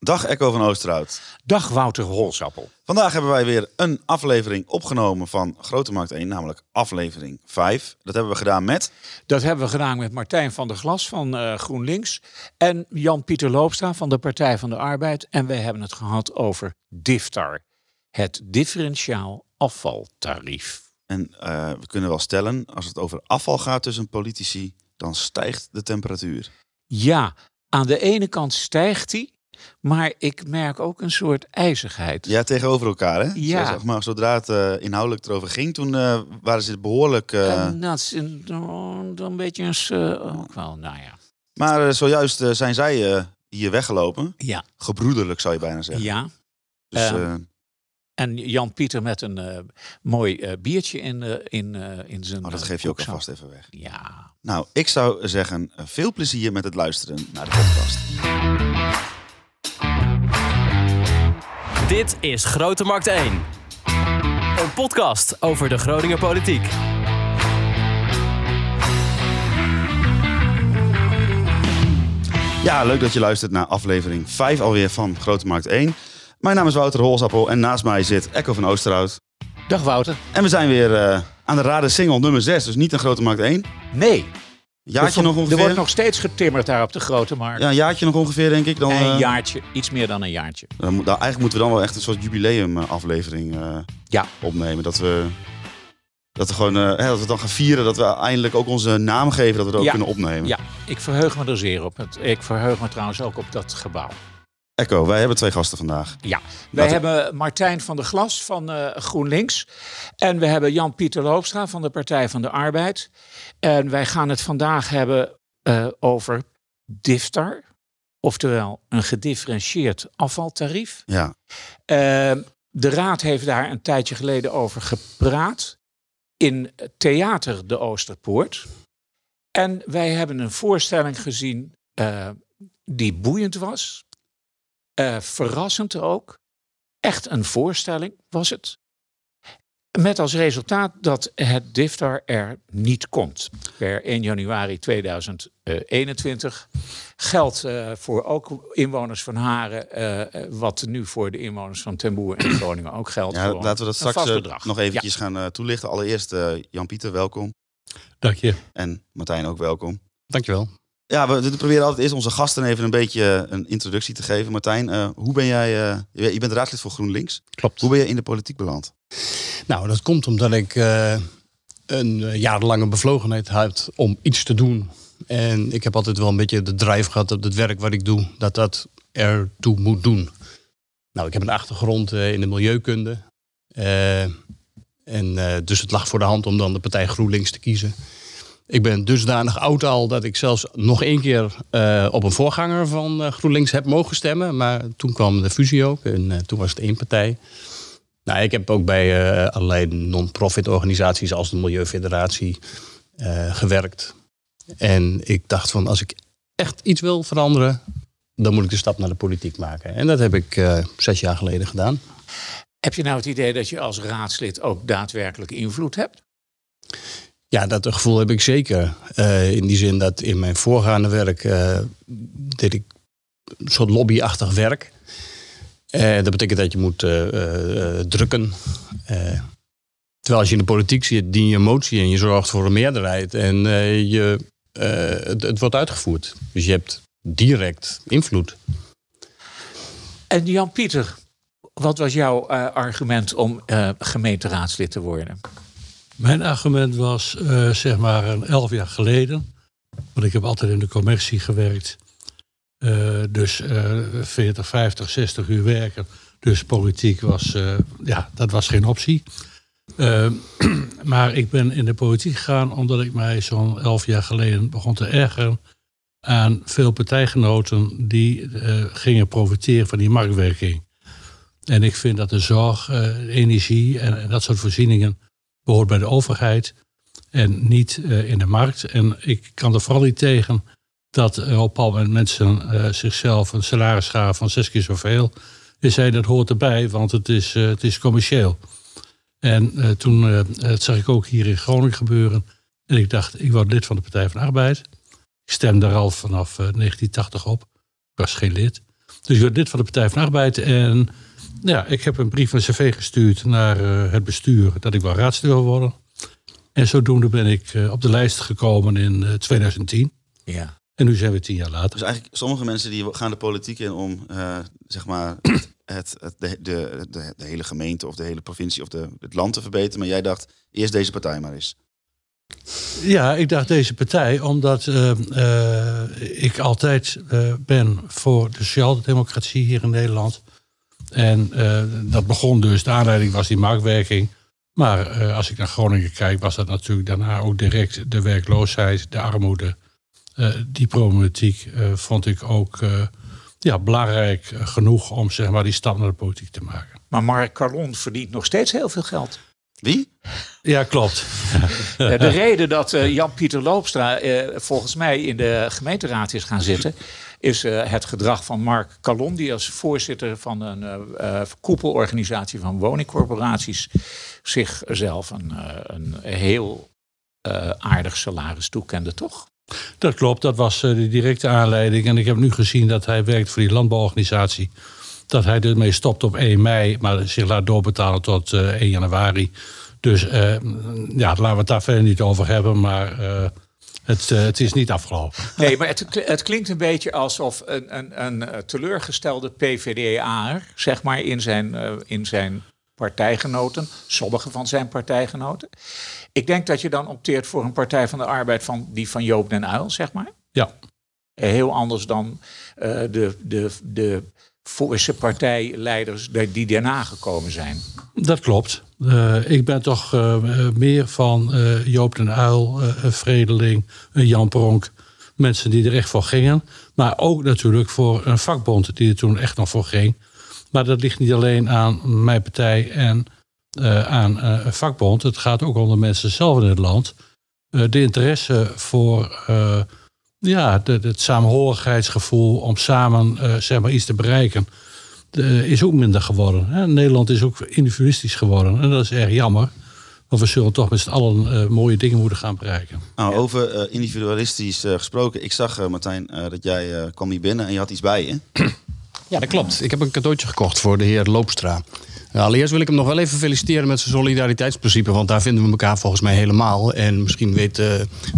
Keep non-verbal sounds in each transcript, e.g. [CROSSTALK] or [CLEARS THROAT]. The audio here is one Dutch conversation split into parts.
Dag Echo van Oosterhout. Dag Wouter Holsappel. Vandaag hebben wij weer een aflevering opgenomen van Grote Markt 1, namelijk aflevering 5. Dat hebben we gedaan met... Dat hebben we gedaan met Martijn van der Glas van uh, GroenLinks en Jan-Pieter Loopstra van de Partij van de Arbeid. En wij hebben het gehad over DIFTAR, het differentiaal afvaltarief. En uh, we kunnen wel stellen, als het over afval gaat tussen politici, dan stijgt de temperatuur. Ja, aan de ene kant stijgt die, maar ik merk ook een soort ijzigheid. Ja, tegenover elkaar, hè? Ja. Zeg maar, zodra het uh, inhoudelijk erover ging, toen uh, waren ze behoorlijk... Uh... dat is een, beetje een... ook wel, nou ja. Maar zojuist zijn zij hier weggelopen. Ja. Gebroederlijk, zou je bijna zeggen. Ja. Dus, en Jan-Pieter met een mooi biertje in, in, in zijn. Oh, dat geef je ook alvast even weg. Ja. Nou, ik zou zeggen, veel plezier met het luisteren naar de podcast. Dit is Grote Markt 1. Een podcast over de Groninger politiek. Ja, leuk dat je luistert naar aflevering 5 alweer van Grote Markt 1. Mijn naam is Wouter Holsappel en naast mij zit Echo van Oosterhout. Dag Wouter. En we zijn weer uh, aan de raden single nummer 6, dus niet een Grote Markt 1. Nee. Jaartje nog ongeveer? Er wordt nog steeds getimmerd daar op de Grote Markt. Ja, een jaartje nog ongeveer denk ik. Dan, een uh, jaartje, iets meer dan een jaartje. Dan, dan, eigenlijk moeten we dan wel echt een soort jubileum aflevering uh, ja. opnemen. Dat we, dat, we gewoon, hè, dat we dan gaan vieren dat we eindelijk ook onze naam geven, dat we het ook ja. kunnen opnemen. Ja, ik verheug me er zeer op. Ik verheug me trouwens ook op dat gebouw. Echo, wij hebben twee gasten vandaag. Ja, wij hebben Martijn van der Glas van uh, GroenLinks. En we hebben Jan-Pieter Loopstra van de Partij van de Arbeid. En wij gaan het vandaag hebben uh, over DIFTAR. Oftewel een gedifferentieerd afvaltarief. Ja. Uh, de Raad heeft daar een tijdje geleden over gepraat. In Theater de Oosterpoort. En wij hebben een voorstelling gezien die boeiend was. Verrassend ook. Echt een voorstelling was het. Met als resultaat dat het DIFTAR er niet komt. Per 1 januari 2021 geldt uh, voor ook inwoners van Haren, uh, wat nu voor de inwoners van Ten Boer en Groningen ook geldt. Ja, laten we dat straks nog eventjes ja. gaan toelichten. Allereerst Jan-Pieter, welkom. Dank je. En Martijn ook welkom. Dankjewel. Ja, we proberen altijd eerst onze gasten even een beetje een introductie te geven. Martijn, uh, hoe ben jij, uh, je bent raadslid voor GroenLinks. Klopt. Hoe ben je in de politiek beland? Nou, dat komt omdat ik uh, een jarenlange bevlogenheid had om iets te doen. En ik heb altijd wel een beetje de drive gehad op het werk wat ik doe, dat dat ertoe moet doen. Nou, ik heb een achtergrond in de milieukunde. en dus het lag voor de hand om dan de partij GroenLinks te kiezen. Ik ben dusdanig oud al dat ik zelfs nog één keer uh, op een voorganger van uh, GroenLinks heb mogen stemmen. Maar toen kwam de fusie ook en uh, toen was het één partij. Nou, ik heb ook bij allerlei non-profit organisaties als de Milieufederatie gewerkt. En ik dacht van als ik echt iets wil veranderen, dan moet ik de stap naar de politiek maken. En dat heb ik zes jaar geleden gedaan. Heb je nou het idee dat je als raadslid ook daadwerkelijk invloed hebt? Ja, dat gevoel heb ik zeker. Uh, in die zin dat in mijn voorgaande werk uh, deed ik een soort lobbyachtig werk. Uh, dat betekent dat je moet drukken. terwijl als je in de politiek zit, dien je een motie en je zorgt voor een meerderheid. En je, het, het, wordt uitgevoerd. Dus je hebt direct invloed. En Jan-Pieter, wat was jouw argument om gemeenteraadslid te worden? Mijn argument was, uh, zeg maar, een elf jaar geleden. Want ik heb altijd in de commercie gewerkt. Uh, dus uh, 40, 50, 60 uur werken. Dus politiek was, ja, dat was geen optie. [CLEARS THROAT] maar ik ben in de politiek gegaan omdat ik mij zo'n elf jaar geleden begon te ergeren aan veel partijgenoten die gingen profiteren van die marktwerking. En ik vind dat de zorg, energie en, en dat soort voorzieningen behoort bij de overheid en niet uh, in de markt. En ik kan er vooral niet tegen dat uh, op een moment mensen uh, zichzelf een salaris gaven van zes keer zoveel. Je zei dat hoort erbij, want het is, het is commercieel. En toen dat zag ik ook hier in Groningen gebeuren. En ik dacht, ik word lid van de Partij van Arbeid. Ik stemde er al vanaf 1980 op. Ik was geen lid. Dus ik werd lid van de Partij van Arbeid. En ja, ik heb een brief van cv gestuurd naar eh, het bestuur dat ik wel raadslid wil worden. En zodoende ben ik eh, op de lijst gekomen in eh, 2010. Ja. En nu zijn we tien jaar later. Dus eigenlijk sommige mensen die gaan de politiek in om zeg maar [CLEARS THROAT] het, het, het- de, de, de, de hele gemeente of de hele provincie of de, het land te verbeteren. Maar jij dacht eerst deze partij maar eens. Ja, ik dacht deze partij omdat ik altijd ben voor de sociaaldemocratie hier in Nederland. En eh, dat begon dus, de aanleiding was die marktwerking. Maar eh, als ik naar Groningen kijk, was dat natuurlijk daarna ook direct de werkloosheid, de armoede. Eh, die problematiek eh, vond ik ook eh, ja, belangrijk genoeg om zeg maar, die stap naar de politiek te maken. Maar Mark Carlon verdient nog steeds heel veel geld. Wie? Ja, klopt. [LAUGHS] De reden dat eh, Jan-Pieter Loopstra eh, volgens mij in de gemeenteraad is gaan zitten, is eh, het gedrag van Mark Calon, die als voorzitter van een eh, koepelorganisatie van woningcorporaties zichzelf een, een heel aardig salaris toekende, toch? Dat klopt, dat was de directe aanleiding. En ik heb nu gezien dat hij werkt voor die landbouworganisatie. Dat hij ermee stopt op 1 mei, maar zich laat doorbetalen tot eh, 1 januari. Dus ja, laten we het daar verder niet over hebben. Maar het, eh, het is niet afgelopen. Nee, maar het, het klinkt een beetje alsof een, een, een eh, teleurgestelde PvdA'er, zeg maar, in zijn, eh, in zijn partijgenoten, sommige van zijn partijgenoten. Ik denk dat je dan opteert voor een Partij van de Arbeid van die van Joop den Uyl, zeg maar. Ja, Heel anders dan de, de, de Voorse partijleiders die daarna gekomen zijn. dat klopt. Eh, ik ben toch eh, meer van eh, Joop den een Vredeling, Jan Pronk. Mensen die er echt voor gingen. Maar ook natuurlijk voor een vakbond die er toen echt nog voor ging. Maar dat ligt niet alleen aan mijn partij en aan een vakbond. Het gaat ook om de mensen zelf in het land. De interesse voor ja, de, het samenhorigheidsgevoel om samen eh, zeg maar iets te bereiken. eh, is ook minder geworden. Hè. Nederland is ook individualistisch geworden. En dat is erg jammer. Want we zullen toch met z'n allen eh, mooie dingen moeten gaan bereiken. Nou, over eh, individualistisch eh, gesproken. Ik zag, eh, Martijn, eh, dat jij eh, kwam hier binnen en je had iets bij je. Ja, dat klopt. Ik heb een cadeautje gekocht voor de heer Loopstra. Nou, allereerst wil ik hem nog wel even feliciteren met zijn solidariteitsprincipe. Want daar vinden we elkaar volgens mij helemaal. En misschien weet eh,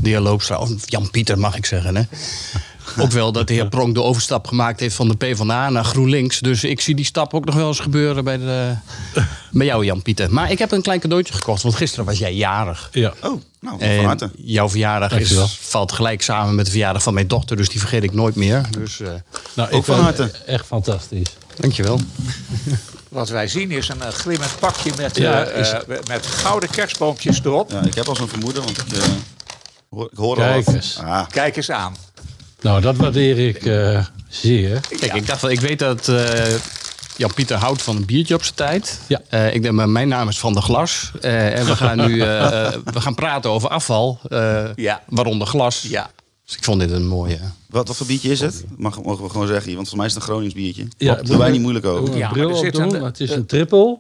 de heer Loopstra, of Jan-Pieter mag ik zeggen. Hè? [LAUGHS] Ook wel dat de heer Pronk de overstap gemaakt heeft van de PvdA naar GroenLinks. Dus ik zie die stap ook nog wel eens gebeuren bij, de, [LAUGHS] bij jou, Jan-Pieter. Maar ik heb een klein cadeautje gekocht. Want gisteren was jij jarig. Ja. Oh, nou, van harte. jouw verjaardag is, valt gelijk samen met de verjaardag van mijn dochter. Dus die vergeet ik nooit meer. Dus eh, Nou, Ook ik van harte. echt fantastisch. dankjewel. [LAUGHS] Wat wij zien is een eh, glimmend pakje met, Ja, eh, is- eh, met gouden kerstboompjes erop. Ja, ik heb al zo'n vermoeden, want ik, hoor, ik hoor al Kijk eens. Ah, Kijk eens aan. Nou, dat waardeer ik eh, zeer. Kijk, ik dacht wel, ik weet dat eh, Jan-Pieter houdt van een biertje op zijn tijd. Ja. Eh, ik denk, maar mijn naam is Van der Glas. Eh, en we gaan nu [LAUGHS] we gaan praten over afval, eh, Ja. waaronder glas. Ja. Dus ik vond dit een mooie. wat, wat voor biertje is het? Mag, mogen we gewoon zeggen want volgens mij is het een Gronings biertje. Ja, Doe wij niet moeilijk over. Ja, bril een- maar het is eh, een triple.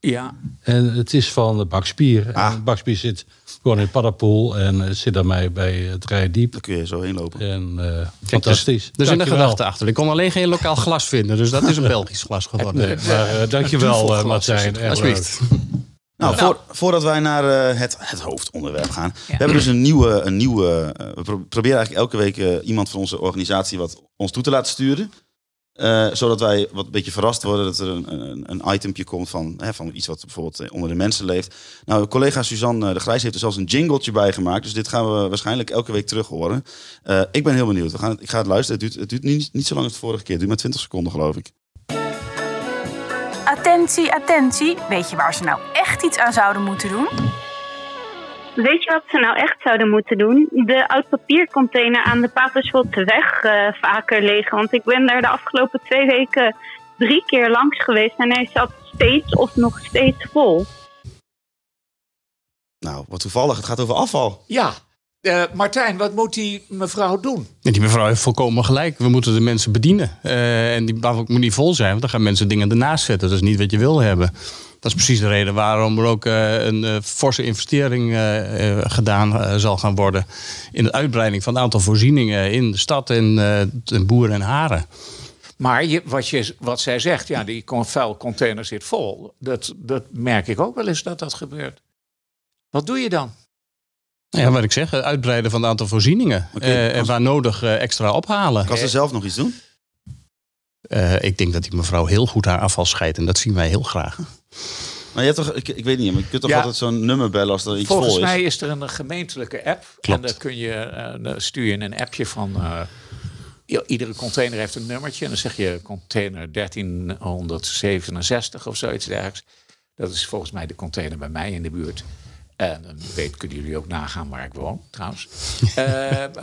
Ja, En het is van de bakspier. Ah. En bakspier zit gewoon in Paddenpoel en eh, zit mij bij het Rijdiep. Daar kun je zo heen lopen. En eh, Kijk, fantastisch. Er zit een Dankjewel. gedachte achter. Ik kon alleen geen lokaal glas vinden. Dus dat is een Belgisch glas geworden. Nee, maar eh, dankjewel uh, is Martijn. Alsjeblieft. Nou, Nou. voor, voordat wij naar eh, het, het hoofdonderwerp gaan. We hebben dus een nieuwe... Een nieuwe eh, we pro- proberen eigenlijk elke week eh, iemand van onze organisatie wat ons toe te laten sturen. Zodat wij wat een beetje verrast worden dat er een, een, een itempje komt van, hè, van iets wat bijvoorbeeld onder de mensen leeft. Nou, collega Suzanne de Grijs heeft er zelfs een jingletje bij gemaakt. Dus dit gaan we waarschijnlijk elke week terug horen. Ik ben heel benieuwd. We gaan ik ga het luisteren. Het duurt, het duurt niet, niet zo lang als de vorige keer. Het duurt maar 20 seconden geloof ik. Attentie, attentie. Weet je waar ze nou echt iets aan zouden moeten doen? Weet je wat ze nou echt zouden moeten doen? De oud-papiercontainer aan de Paterswoldse eh vaker legen. Want ik ben daar de afgelopen twee weken drie keer langs geweest en hij zat steeds of nog steeds vol. Nou, wat toevallig. Het gaat over afval. ja. Eh, Martijn, wat moet die mevrouw doen? En die mevrouw heeft volkomen gelijk. We moeten de mensen bedienen. Eh, en die bak moet niet vol zijn, want dan gaan mensen dingen ernaast zetten. Dat is niet wat je wil hebben. Dat is precies de reden waarom er ook eh, een forse investering gedaan zal gaan worden. in de uitbreiding van het aantal voorzieningen in de stad en Boeren en Haren. Maar je, wat, je, wat zij zegt, ja, die con- vuilcontainer zit vol. Dat, dat merk ik ook wel eens dat dat gebeurt. Wat doe je dan? Ja, wat ik zeg, eh, uitbreiden van het aantal voorzieningen. Eh, en als- waar nodig eh, extra ophalen. Kan ze zelf nog iets doen? Eh, ik denk dat die mevrouw heel goed haar afval scheidt. En dat zien wij heel graag. Maar je hebt toch, ik, ik weet niet, maar je kunt toch Ja. altijd zo'n nummer bellen als er iets Volgens vol is? mij is er een gemeentelijke app. Klopt. En dan kun je, eh, dan stuur je een appje van. eh, iedere container heeft een nummertje. En dan zeg je container 1367 of zoiets dergelijks. Dat is volgens mij de container bij mij in de buurt. En dan weet, kunnen jullie ook nagaan waar ik woon, trouwens. [LAUGHS] Eh,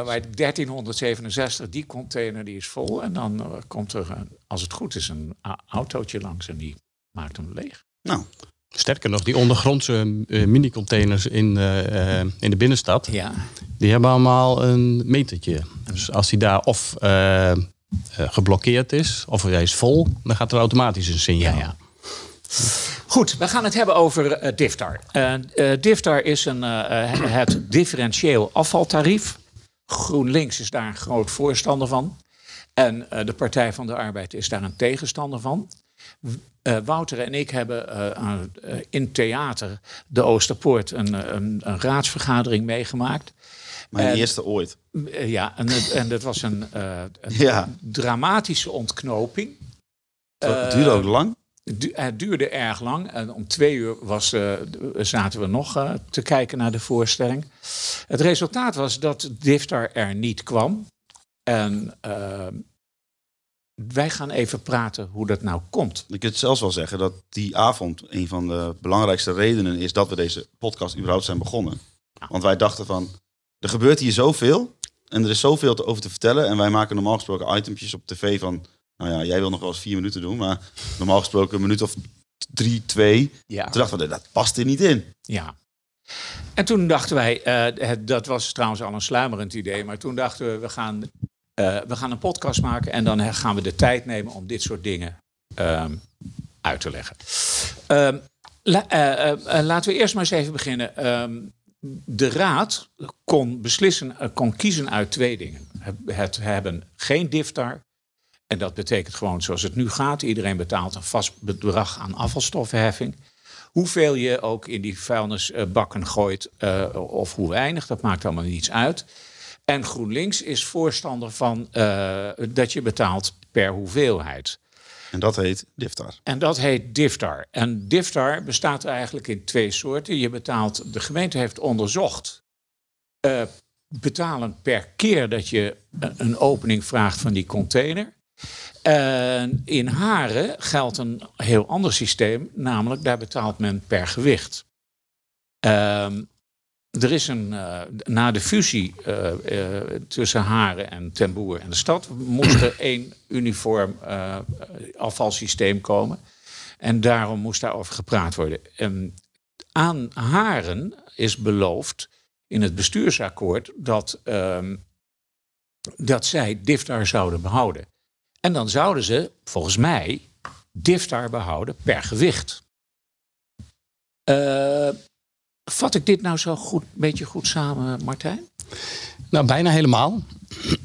maar 1367, die container die is vol. En dan eh, komt er, een- als het goed is, een autootje langs en die maakt hem leeg. Nou, Sterker nog, die ondergrondse eh, mini-containers in, eh, eh, in de binnenstad... Ja. die hebben allemaal een metertje. Dus als die daar of eh, eh, geblokkeerd is... of hij is vol, dan gaat er automatisch een signaal. Ja, ja. Goed, we gaan het hebben over eh, DIFTAR. Eh, DIFTAR is een, het differentieel afvaltarief. GroenLinks is daar een groot voorstander van. En de Partij van de Arbeid is daar een tegenstander van. Wouter en ik hebben in theater de Oosterpoort een, een, een raadsvergadering meegemaakt. mijn eerste ooit. Ja, en, en dat was een, een Ja. dramatische ontknoping. Het duurde ook lang. Het du- Het duurde erg lang. En om twee uur was, eh, zaten we nog eh, te kijken naar de voorstelling. Het resultaat was dat Diftar er niet kwam. En eh, wij gaan even praten hoe dat nou komt. Je kunt zelfs wel zeggen dat die avond een van de belangrijkste redenen is dat we deze podcast überhaupt zijn begonnen. Want wij dachten van, er gebeurt hier zoveel en er is zoveel te- over te vertellen. En wij maken normaal gesproken itempjes op tv van, nou ja, jij wil nog wel eens vier minuten doen, maar normaal gesproken een minuut of drie, twee. Ja. Toen dachten we, dat past er niet in. Ja. En toen dachten wij, eh, het, dat was trouwens al een sluimerend idee, maar toen dachten we, we gaan, eh, we gaan een podcast maken en dan gaan we de tijd nemen om dit soort dingen ehm, uit te leggen. Ehm, la- eh, laten we eerst maar eens even beginnen. Ehm, de raad kon beslissen, kon kiezen uit twee dingen. Het, het hebben geen diftar. En dat betekent gewoon zoals het nu gaat. Iedereen betaalt een vast bedrag aan afvalstoffenheffing. Hoeveel je ook in die vuilnisbakken gooit eh, of hoe weinig, dat maakt allemaal niets uit. En GroenLinks is voorstander van eh, dat je betaalt per hoeveelheid. En dat heet Diftar. En dat heet DIFTAR. En DIFTAR bestaat eigenlijk in twee soorten. Je betaalt, de gemeente heeft onderzocht, eh, betalen per keer dat je een- een opening vraagt van die container. In Haren geldt een heel ander systeem, namelijk daar betaalt men per gewicht. Ehm, er is een, eh, na de fusie eh, eh, tussen Haren en Ten Boer en de stad moest er één uniform afvalsysteem komen. En daarom moest daarover gepraat worden. En aan Haren is beloofd in het bestuursakkoord dat, ehm, dat zij DIFTAR zouden behouden. En dan zouden ze, volgens mij, DIFTAR behouden per gewicht. Eh, vat ik dit nou zo goed, een beetje goed samen, Martijn? Nou, bijna helemaal.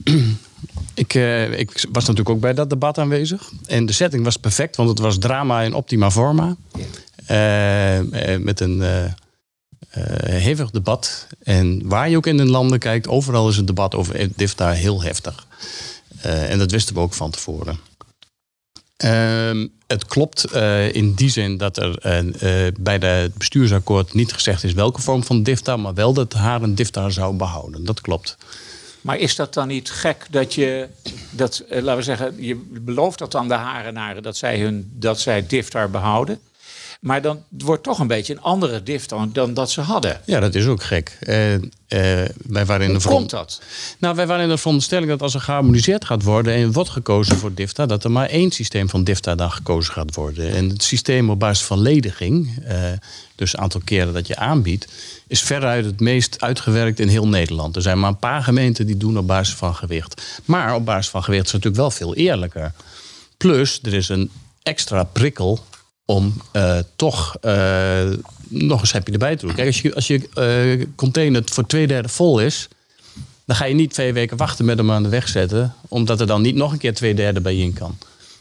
[CLEARS THROAT] ik, eh, ik was natuurlijk ook bij dat debat aanwezig. En de setting was perfect, want het was drama in optima forma. Eh, met een hevig debat. En waar je ook in de landen kijkt, overal is het debat over DIFTA heel heftig. Eh, en dat wisten we ook van tevoren. Ehm, het klopt eh, in die zin dat er eh, bij het bestuursakkoord niet gezegd is welke vorm van DIFTA, maar wel dat haar een DIFTA zou behouden. Dat klopt. Maar is dat dan niet gek dat je, dat, laten we zeggen, je belooft dat aan de Harenaren dat zij, hun, dat zij DIFTAR behouden. Maar dan wordt toch een beetje een andere DIFTAR dan dat ze hadden. Ja, dat is ook gek. Eh, eh, wij waren in Hoe de komt dat? Nou, wij waren in de veronderstelling dat als er geharmoniseerd gaat worden en wordt gekozen voor DIFTA, dat er maar één systeem van DIFTA dan gekozen gaat worden. En het systeem op basis van lediging, eh, dus het aantal keren dat je aanbiedt, is veruit het meest uitgewerkt in heel Nederland. Er zijn maar een paar gemeenten die doen op basis van gewicht. Maar op basis van gewicht is het natuurlijk wel veel eerlijker. Plus, er is een extra prikkel om eh, toch eh, nog een schepje erbij te doen. Kijk, als je, als je eh, container voor twee derde vol is, dan ga je niet twee weken wachten met hem aan de weg zetten, omdat er dan niet nog een keer twee derde bij in kan.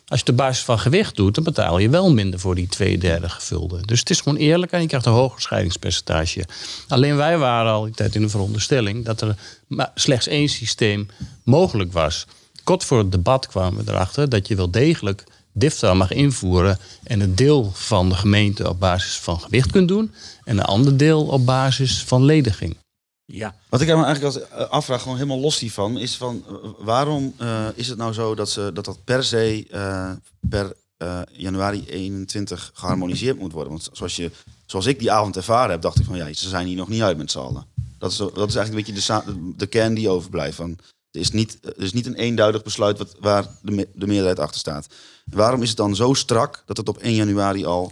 Als je de basis van gewicht doet, dan betaal je wel minder voor die twee derde gevulde. Dus het is gewoon eerlijk en je krijgt een hoger scheidingspercentage. Alleen wij waren al tijd in de veronderstelling dat er maar slechts één systeem mogelijk was. Kort voor het debat kwamen we erachter dat je wel degelijk DIFTA mag invoeren en een deel van de gemeente op basis van gewicht kunt doen en een ander deel op basis van lediging. Ja. Wat ik me eigenlijk als eh, afvraag, gewoon helemaal los hiervan, is van eh, waarom eh, is het nou zo dat ze, dat, dat per se eh, per eh, januari 21 geharmoniseerd moet worden? Want zoals, je, zoals ik die avond ervaren heb, dacht ik van ja, ze zijn hier nog niet uit met z'n allen. Dat is, dat is eigenlijk een beetje de, de kern die overblijft. Van, er, is niet, er is niet een eenduidig besluit wat, waar de, me- de meerderheid achter staat. Waarom is het dan zo strak dat het op 1 januari al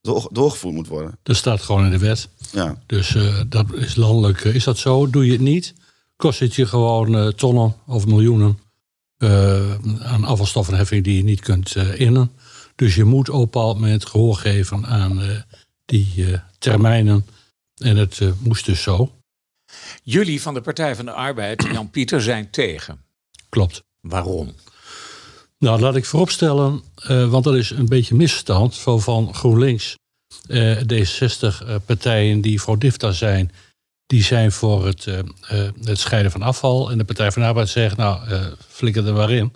door- doorgevoerd moet worden? Dat staat gewoon in de wet. Ja. Dus eh, dat is landelijk. eh, is dat zo? Doe je het niet, kost het je gewoon eh, tonnen of miljoenen eh, aan afvalstoffenheffing die je niet kunt eh, innen. Dus je moet op een bepaald moment gehoor geven aan eh, die eh, termijnen. En het eh, moest dus zo. Jullie van de Partij van de Arbeid, Jan Pieter, zijn tegen. Klopt. Waarom? Nou, laat ik vooropstellen, eh, want dat is een beetje misstand zo van GroenLinks. eh D66-partijen die voor DIFTA zijn, die zijn voor het, eh, het scheiden van afval. En de Partij van Arbeid zegt, nou, flikker er maar in.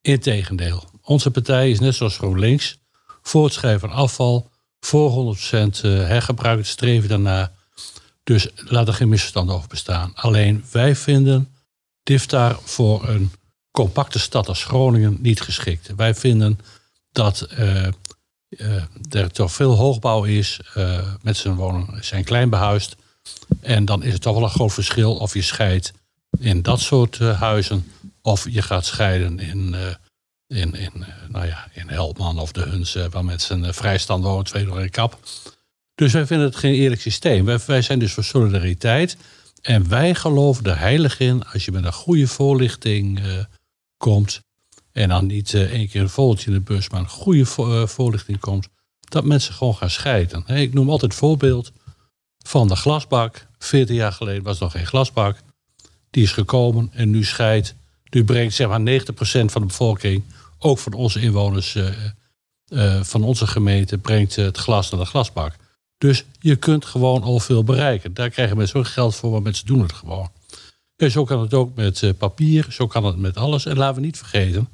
Integendeel. Onze partij is net zoals GroenLinks voor het scheiden van afval, voor 100% hergebruik, streven daarna. Dus laat er geen misverstand over bestaan. Alleen wij vinden DIFTA voor een compacte stad als Groningen niet geschikt. Wij vinden dat eh, eh, er toch veel hoogbouw is. eh mensen wonen, zijn klein behuisd. En dan is het toch wel een groot verschil of je scheidt in dat soort huizen. Of je gaat scheiden in, in, in, nou ja, in Helpman of de Huns, waar mensen vrijstand wonen, twee door een kap. Dus wij vinden het geen eerlijk systeem. Wij, wij zijn dus voor solidariteit. En wij geloven er heilig in, als je met een goede voorlichting komt. En dan niet eh, één keer een vogeltje in de bus, maar een goede eh, voorlichting komt. Dat mensen gewoon gaan scheiden. Ik noem altijd het voorbeeld van de glasbak. 14 jaar geleden was er nog geen glasbak. Die is gekomen en nu scheidt. Nu brengt zeg maar 90% van de bevolking, ook van onze inwoners eh, van onze gemeente, brengt het glas naar de glasbak. Dus je kunt gewoon al veel bereiken. Daar krijgen mensen ook geld voor, maar mensen doen het gewoon. En zo kan het ook met eh, papier, zo kan het met alles. En laten we niet vergeten,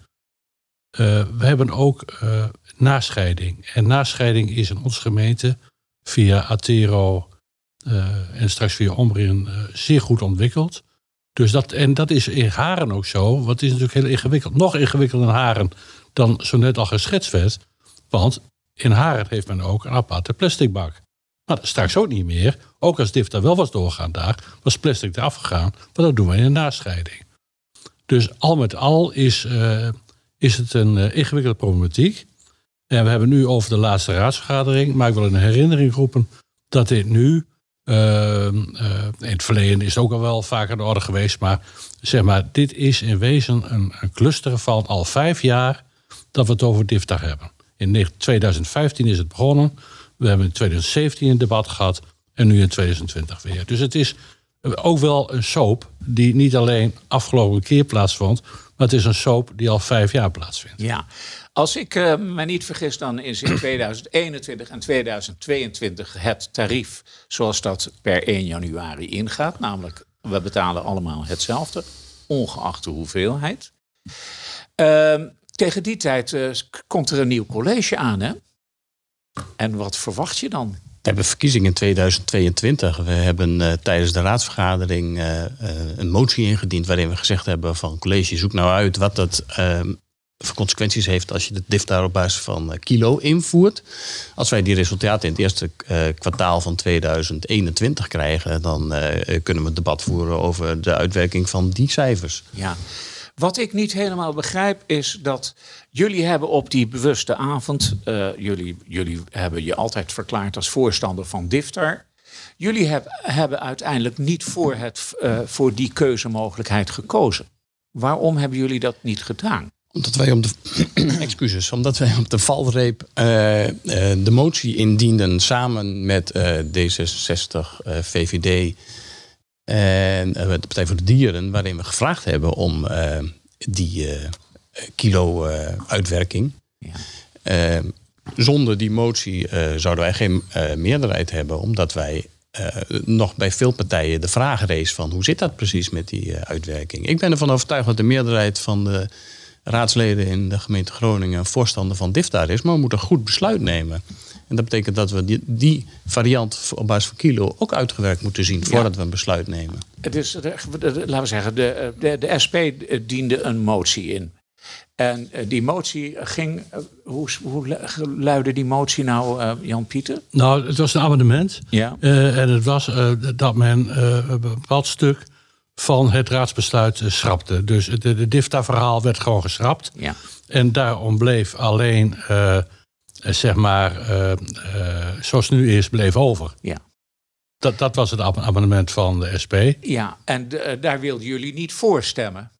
eh, we hebben ook eh, nascheiding. En nascheiding is in onze gemeente via Atero eh, en straks via Ombrien eh, zeer goed ontwikkeld. Dus dat, en dat is in Haren ook zo. Want het is natuurlijk heel ingewikkeld. Nog ingewikkelder in Haren dan zo net al geschetst werd. Want in Haren heeft men ook een aparte plasticbak. Maar is straks ook niet meer. Ook als DIF wel was doorgaan daar, was plastic eraf gegaan. Maar dat doen we in een nascheiding. Dus al met al is, eh, is het een eh, ingewikkelde problematiek. En we hebben nu over de laatste raadsvergadering. Maar ik wil in herinnering roepen dat dit nu. eh, in het verleden is het ook al wel vaker de orde geweest. Maar zeg maar, dit is in wezen een, een cluster van al vijf jaar dat we het over DIFTA hebben. In 2015 is het begonnen. We hebben in 2017 een debat gehad. En nu in 2020 weer. Dus het is ook wel een soap die niet alleen afgelopen keer plaatsvond. Maar het is een soap die al vijf jaar plaatsvindt. Ja, als ik eh, me niet vergis, dan is in [CLEARS THROAT] 2021 en 2022 het tarief zoals dat per 1 januari ingaat. Namelijk, we betalen allemaal hetzelfde, ongeacht de hoeveelheid. Ehm, tegen die tijd eh, komt er een nieuw college aan, hè? En wat verwacht je dan? We hebben verkiezingen in 2022. We hebben eh, tijdens de raadsvergadering eh, eh, een motie ingediend waarin we gezegd hebben van college zoek nou uit wat dat eh, voor consequenties heeft als je de DIF daar op basis van kilo invoert. Als wij die resultaten in het eerste kwartaal van 2021 krijgen, dan kunnen we een debat voeren over de uitwerking van die cijfers. Ja. Wat ik niet helemaal begrijp is dat jullie hebben op die bewuste avond, eh, jullie, jullie hebben je altijd verklaard als voorstander van DIFTAR. Jullie heb, hebben uiteindelijk niet voor, het, eh, voor die keuzemogelijkheid gekozen. Waarom hebben jullie dat niet gedaan? Omdat wij op de, [CLEARS THROAT] excuses, omdat wij op de valreep eh, de motie indienden samen met eh, D66, eh, VVD en eh, de Partij voor de Dieren, waarin we gevraagd hebben om eh, die eh, kilo eh, uitwerking. Ja. Zonder die motie zouden wij geen meerderheid hebben, omdat wij nog bij veel partijen de vraag rees van hoe zit dat precies met die uitwerking. Ik ben ervan overtuigd dat de meerderheid van de raadsleden in de gemeente Groningen voorstander van DIFTAR is, maar we moeten een goed besluit nemen. En dat betekent dat we die, die variant op basis van kilo ook uitgewerkt moeten zien voordat we een besluit nemen. Het is, laten we zeggen, de, de, de SP diende een motie in. En eh, die motie ging. eh, Hoe, hoe lu- luidde die motie nou, eh, Jan-Pieter? Nou, het was een amendement. Ja. Eh, en het was eh, dat men eh, een bepaald stuk van het raadsbesluit eh, schrapte. Dus de, de DIFTA-verhaal werd gewoon geschrapt. Ja. En daarom bleef alleen, eh, eh, zeg maar, eh, eh, zoals het nu is, bleef over. Ja. Dat, dat was het amendement van de SP. Ja, en eh, daar wilden jullie niet voor stemmen.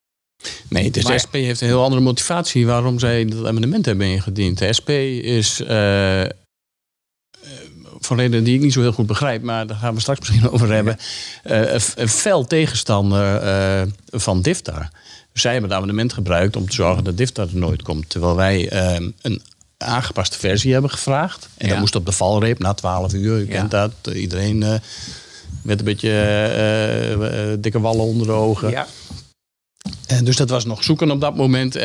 Nee, dus Maar- de SP heeft een heel andere motivatie waarom zij dat amendement hebben ingediend. De SP is, eh, eh, voor redenen die ik niet zo heel goed begrijp, maar daar gaan we straks misschien [LAUGHS] over hebben, eh, een, fel tegenstander eh, van DIFTAR. Zij hebben het amendement gebruikt om te zorgen dat DIFTAR er nooit komt. Terwijl wij eh, een aangepaste versie hebben gevraagd. En Ja. dat moest op de valreep na 12 uur. Je Ja. kent dat. Iedereen eh, met een beetje eh, eh, dikke wallen onder de ogen. Ja. En dus dat was nog zoeken op dat moment.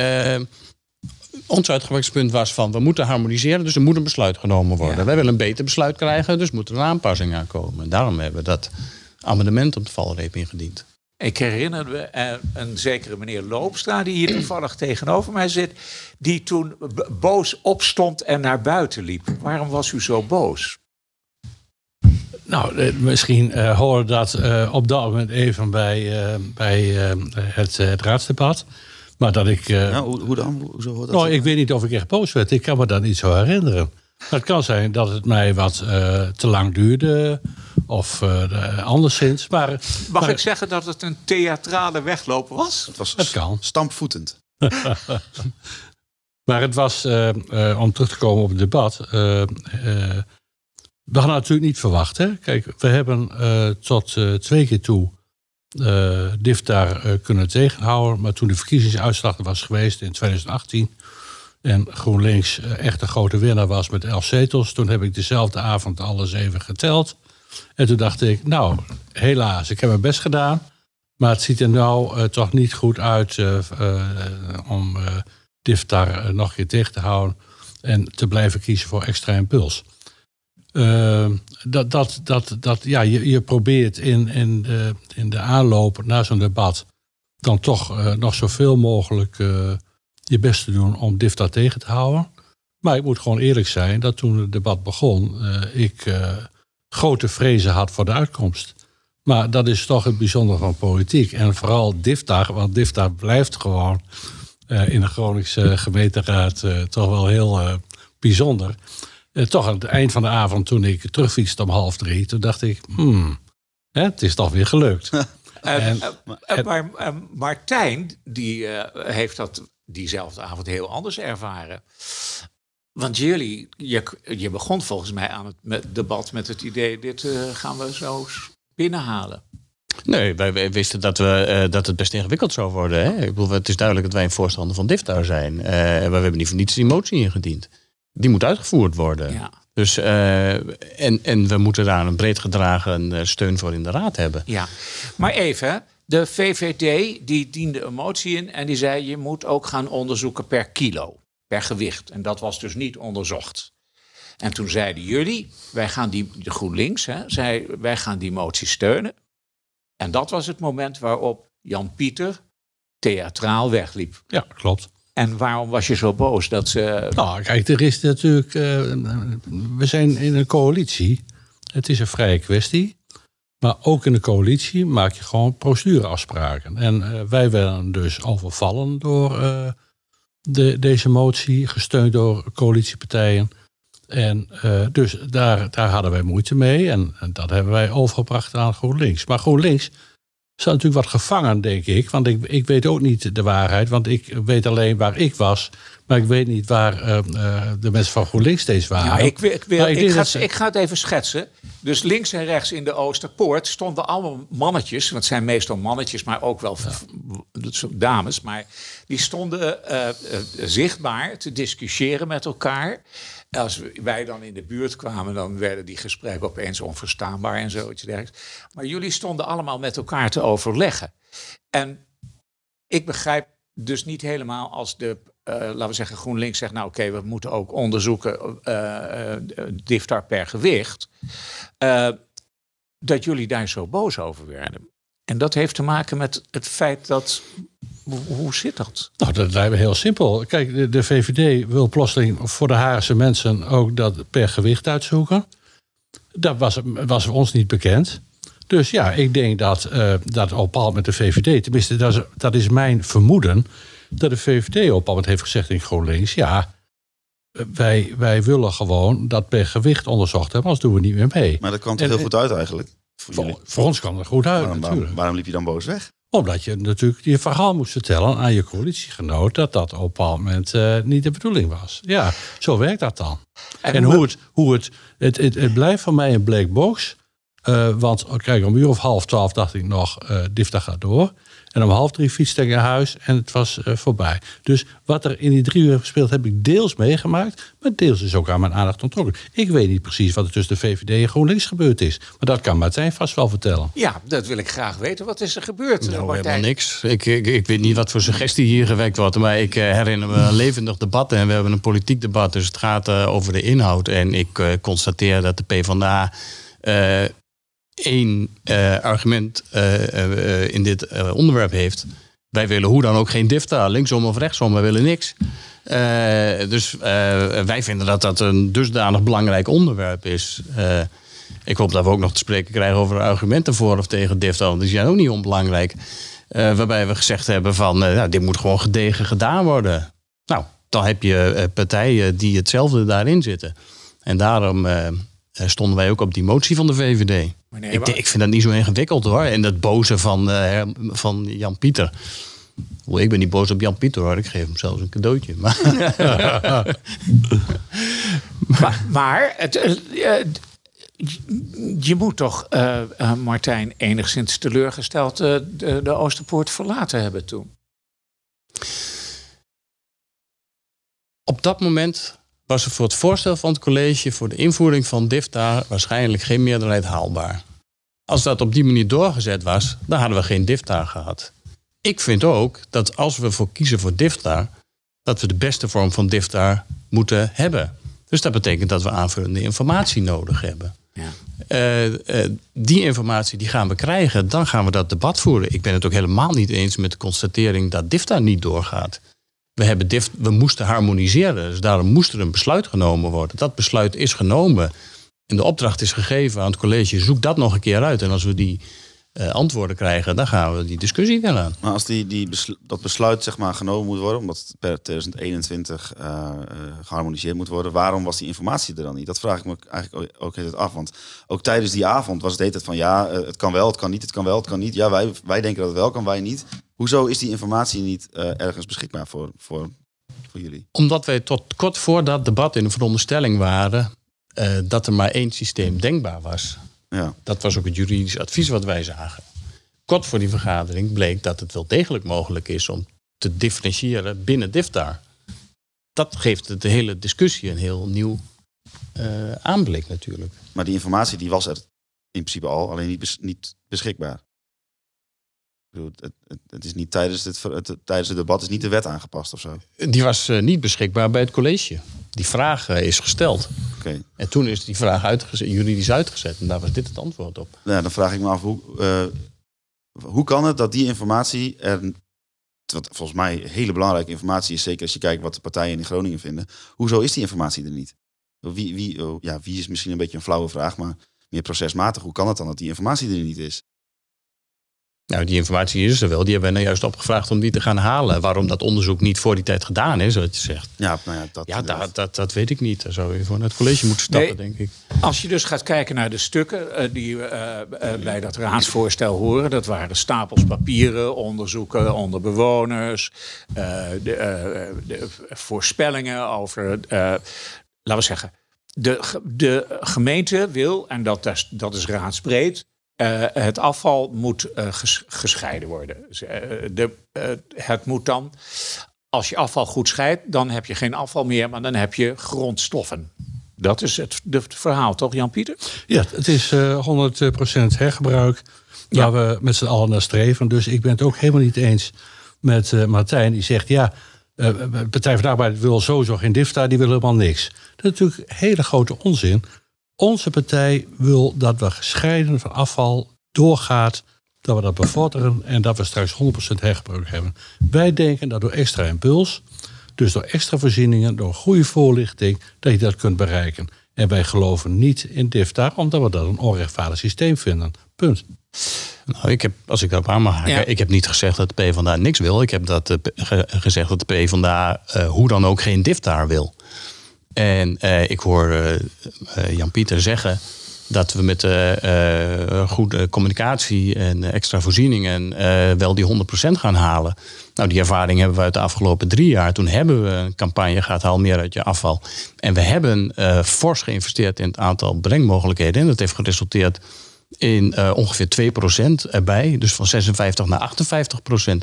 Ons uitgangspunt was van we moeten harmoniseren, dus er moet een besluit genomen worden. Ja. Wij willen een beter besluit krijgen, dus moet er een aanpassing aan komen. En daarom hebben we dat amendement op de valreep ingediend. Ik herinner me eh, een zekere meneer Loopstra, die hier toevallig tegenover mij zit, die toen boos opstond en naar buiten liep. Waarom was u zo boos? Nou, eh, misschien eh hoorde dat eh, op dat moment even bij, eh, bij eh, het, het raadsdebat. Maar dat ik... eh, Ja, hoe, hoe dan? Hoezo hoort dat? nou, ik weet niet of ik echt boos werd. Ik kan me dat niet zo herinneren. Maar het kan zijn dat het mij wat eh, te lang duurde. Of eh, de- anderszins. Maar, Mag maar ik zeggen dat het een theatrale wegloop was? Het was Het kan. stampvoetend. [LAUGHS] Maar het was, eh, eh, om terug te komen op het debat. eh, eh, we hadden natuurlijk niet verwacht. Hè? Kijk, we hebben eh, tot eh, twee keer toe eh DIF daar eh, kunnen tegenhouden. Maar toen de verkiezingsuitslag er was geweest in 2018. en GroenLinks echt een grote winnaar was met elf zetels. toen heb ik dezelfde avond alles even geteld. En toen dacht ik, nou, helaas, ik heb mijn best gedaan. Maar het ziet er nou eh, toch niet goed uit eh, eh, om eh DIF daar eh, nog een keer tegen te houden. En te blijven kiezen voor extra impuls. Eh, dat, dat, dat, dat, ja, je, je probeert in, in, de, in de aanloop naar zo'n debat. dan toch nog zoveel mogelijk je best te doen om DIF daar tegen te houden. Maar ik moet gewoon eerlijk zijn dat toen het debat begon. ik grote vrezen had voor de uitkomst. Maar dat is toch het bijzondere van politiek. En vooral DIFTA, want DIFTA blijft gewoon eh, in de Groningse gemeenteraad eh, toch wel heel eh, bijzonder. Eh, toch aan het eind van de avond, toen ik terugfietste om half drie, toen dacht ik, hmm, hè, het is toch weer gelukt. [LAUGHS] En- maar eh, Martijn, die eh, heeft dat diezelfde avond heel anders ervaren. Want jullie, je, je begon volgens mij aan het met, debat met het idee, dit eh, gaan we zo binnenhalen. Nee, wij, wij wisten dat, we, eh, dat het best ingewikkeld zou worden. Hè? Ik bedoel, het is duidelijk dat wij een voorstander van DIFTAR zijn. Eh, maar we hebben niet voor niets die motie ingediend. Die moet uitgevoerd worden. Ja, Dus, en, en we moeten daar een breed gedragen steun voor in de raad hebben. ja. Maar even, de VVD die diende een motie in en die zei, je moet ook gaan onderzoeken per kilo, per gewicht. En dat was dus niet onderzocht. En toen zeiden jullie, wij gaan die, de GroenLinks, hè, zei, wij gaan die motie steunen. En dat was het moment waarop Jan Pieter theatraal wegliep. ja, klopt. En waarom was je zo boos dat ze. Nou, kijk, er is natuurlijk. eh, we zijn in een coalitie. Het is een vrije kwestie. Maar ook in de coalitie maak je gewoon procedureafspraken. En eh, wij werden dus overvallen door eh, de, deze motie, gesteund door coalitiepartijen. En eh, dus daar, daar hadden wij moeite mee. En, en dat hebben wij overgebracht aan GroenLinks. Maar GroenLinks zat natuurlijk wat gevangen, denk ik. Want ik, ik weet ook niet de waarheid. Want ik weet alleen waar ik was. Maar ik weet niet waar eh, eh, de mensen van GroenLinks steeds waren. Nou, ik, wil- ik, wil, ik ga, ze- ik ga het even schetsen. Dus links en rechts in de Oosterpoort stonden allemaal mannetjes. Want het zijn meestal mannetjes, maar ook wel dames. Maar die stonden eh, zichtbaar te discussiëren met elkaar. Als wij dan in de buurt kwamen, dan werden die gesprekken opeens onverstaanbaar en zoiets dergelijks. Maar jullie stonden allemaal met elkaar te overleggen. En ik begrijp dus niet helemaal als de, eh, laten we zeggen, GroenLinks zegt, nou oké, we moeten ook onderzoeken eh, diftar per gewicht, dat jullie daar zo boos over werden. En dat heeft te maken met het feit dat, hoe, zit dat? Nou, dat lijkt me heel simpel. Kijk, de, VVD wil plotseling voor de Haagse mensen ook dat per gewicht uitzoeken. Dat was, was ons niet bekend. Dus ja, ik denk dat eh, dat op bepaald moment de VVD, tenminste, dat is mijn vermoeden, dat de VVD op moment heeft gezegd in GroenLinks, ja, eh, wij, wij willen gewoon dat per gewicht onderzocht hebben, anders doen we niet meer mee. Maar dat kwam toch En- heel goed uit eigenlijk? Voor jullie. Voor, voor ons kwam het goed uit, Waarom, natuurlijk. waarom, waarom liep je dan boos weg? Omdat je natuurlijk je verhaal moest vertellen aan je coalitiegenoot dat dat op een bepaald moment eh, niet de bedoeling was. Ja, zo werkt dat dan. En, hoe, het, hoe het, het, het, het blijft voor mij een black box. Eh, want oh, kijk, om een uur of half twaalf dacht ik nog, eh Difta gaat door. En om half drie fietste ik naar huis en het was eh, voorbij. Dus wat er in die drie uur gespeeld heb ik deels meegemaakt. Maar deels is ook aan mijn aandacht ontrokken. Ik weet niet precies wat er tussen de VVD en GroenLinks gebeurd is. Maar dat kan Martijn vast wel vertellen. Ja, dat wil ik graag weten. Wat is er gebeurd, Nou, Martijn? helemaal niks. Ik, ik, ik weet niet wat voor suggestie hier gewekt wordt. Maar ik eh, herinner me een levendig debat. En we hebben een politiek debat. Dus het gaat eh, over de inhoud. En ik eh, constateer dat de PvdA eh één eh, argument eh, eh, in dit onderwerp heeft. Wij willen hoe dan ook geen DIFTA. Linksom of rechtsom. Wij willen niks. Dus wij vinden dat dat een dusdanig belangrijk onderwerp is. Ik hoop dat we ook nog te spreken krijgen over argumenten voor of tegen DIFTA. Want die zijn ook niet onbelangrijk. Waarbij we gezegd hebben van, nou, dit moet gewoon gedegen gedaan worden. Nou, dan heb je partijen die hetzelfde daarin zitten. En daarom stonden wij ook op die motie van de VVD. Maar nee, ik, maar- ik vind dat niet zo ingewikkeld hoor. En dat boze van, eh, van Jan Pieter. Ik ben niet boos op Jan Pieter hoor. Ik geef hem zelfs een cadeautje. Maar [LAUGHS] Maar, maar het, eh, eh, je moet toch, eh, eh, Martijn, enigszins teleurgesteld eh, de, de Oosterpoort verlaten hebben toen. op dat moment was er voor het voorstel van het college... voor de invoering van DIFTA waarschijnlijk geen meerderheid haalbaar. Als dat op die manier doorgezet was, dan hadden we geen DIFTA gehad. Ik vind ook dat als we voor kiezen voor DIFTA... dat we de beste vorm van DIFTA moeten hebben. Dus dat betekent dat we aanvullende informatie nodig hebben. Ja. Eh, eh, die informatie die gaan we krijgen, dan gaan we dat debat voeren. Ik ben het ook helemaal niet eens met de constatering dat DIFTA niet doorgaat. We, hebben we moesten harmoniseren, dus daarom moest er een besluit genomen worden. Dat besluit is genomen. En de opdracht is gegeven aan het college, zoek dat nog een keer uit. En als we die eh, antwoorden krijgen, dan gaan we die discussie weer aan. Maar als die, die beslu- dat besluit zeg maar, genomen moet worden, omdat het per 2021 eh, eh, geharmoniseerd moet worden, waarom was die informatie er dan niet? Dat vraag ik me eigenlijk ook- altijd af. Want ook tijdens die avond was het de hele tijd van ja, het kan wel, het kan niet, het kan wel, het kan niet. Ja, wij, wij denken dat het wel kan, wij niet. Hoezo is die informatie niet ergens beschikbaar voor, voor, voor jullie? Omdat wij tot kort voor dat debat in de veronderstelling waren dat er maar één systeem denkbaar was. Ja. Dat was ook het juridisch advies wat wij zagen. Kort voor die vergadering bleek dat het wel degelijk mogelijk is om te differentiëren binnen DIFTAR. Dat geeft de hele discussie een heel nieuw eh, aanblik natuurlijk. Maar die informatie die was er in principe al, alleen niet, bes- niet beschikbaar. Ik bedoel, het, het, het is niet tijdens het, het, tijdens het debat is niet de wet aangepast of zo. Die was eh, niet beschikbaar bij het college. Die vraag eh, is gesteld. Oké. En toen is die vraag uitgezet, juridisch uitgezet. En daar was dit het antwoord op. Nou, dan vraag ik me af, hoe, eh, hoe kan het dat die informatie er... Wat volgens mij hele belangrijke informatie is, zeker als je kijkt wat de partijen in Groningen vinden. Hoezo is die informatie er niet? Wie, wie, oh, ja, wie is misschien een beetje een flauwe vraag, maar meer procesmatig. Hoe kan het dan dat die informatie er niet is? Nou, die informatie is er wel. Die hebben we nou juist opgevraagd om die te gaan halen. Waarom dat onderzoek niet voor die tijd gedaan is, wat je zegt. Ja, nou ja, dat, Ja, dat, dat, dat weet ik niet. Daar zou je voor naar het college moeten stappen, Nee. denk ik. Als je dus gaat kijken naar de stukken eh, die eh, eh, bij dat raadsvoorstel horen, dat waren stapels papieren, onderzoeken onder bewoners, eh, de, eh, de voorspellingen over, eh, laten we zeggen, de, de gemeente wil, en dat, is- dat is raadsbreed, eh, het afval moet eh, ges- gescheiden worden. Dus, eh, de, het moet dan, als je afval goed scheidt, dan heb je geen afval meer, maar dan heb je grondstoffen. Dat is het, de- het verhaal, toch Jan-Pieter? Ja, het is eh 100% hergebruik Ja. waar we met z'n allen naar streven. Dus ik ben het ook helemaal niet eens met Martijn. Die zegt, ja, Partij van de Arbeid wil sowieso geen DIFTA, die wil helemaal niks. Dat is natuurlijk hele grote onzin. Onze partij wil dat we gescheiden van afval doorgaat, dat we dat bevorderen en dat we straks 100% hergebruik hebben. Wij denken dat door extra impuls, dus door extra voorzieningen, door goede voorlichting, dat je dat kunt bereiken. En wij geloven niet in DIFTA, omdat we dat een onrechtvaardig systeem vinden. Punt. Nou, ik heb, als ik daarop aan mag haken, Ja. ik heb niet gezegd dat de PvdA niks wil. Ik heb dat, ge- gezegd dat de PvdA eh, hoe dan ook geen DIFTAR wil. En eh, ik hoor eh, eh, Jan-Pieter zeggen dat we met goede communicatie en extra voorzieningen wel die 100% gaan halen. Nou, die ervaring hebben we uit de afgelopen drie jaar. Toen hebben we een campagne gehad, haal meer uit je afval. En we hebben fors geïnvesteerd in het aantal brengmogelijkheden. En dat heeft geresulteerd in ongeveer 2% erbij. Dus van 56 naar 58%.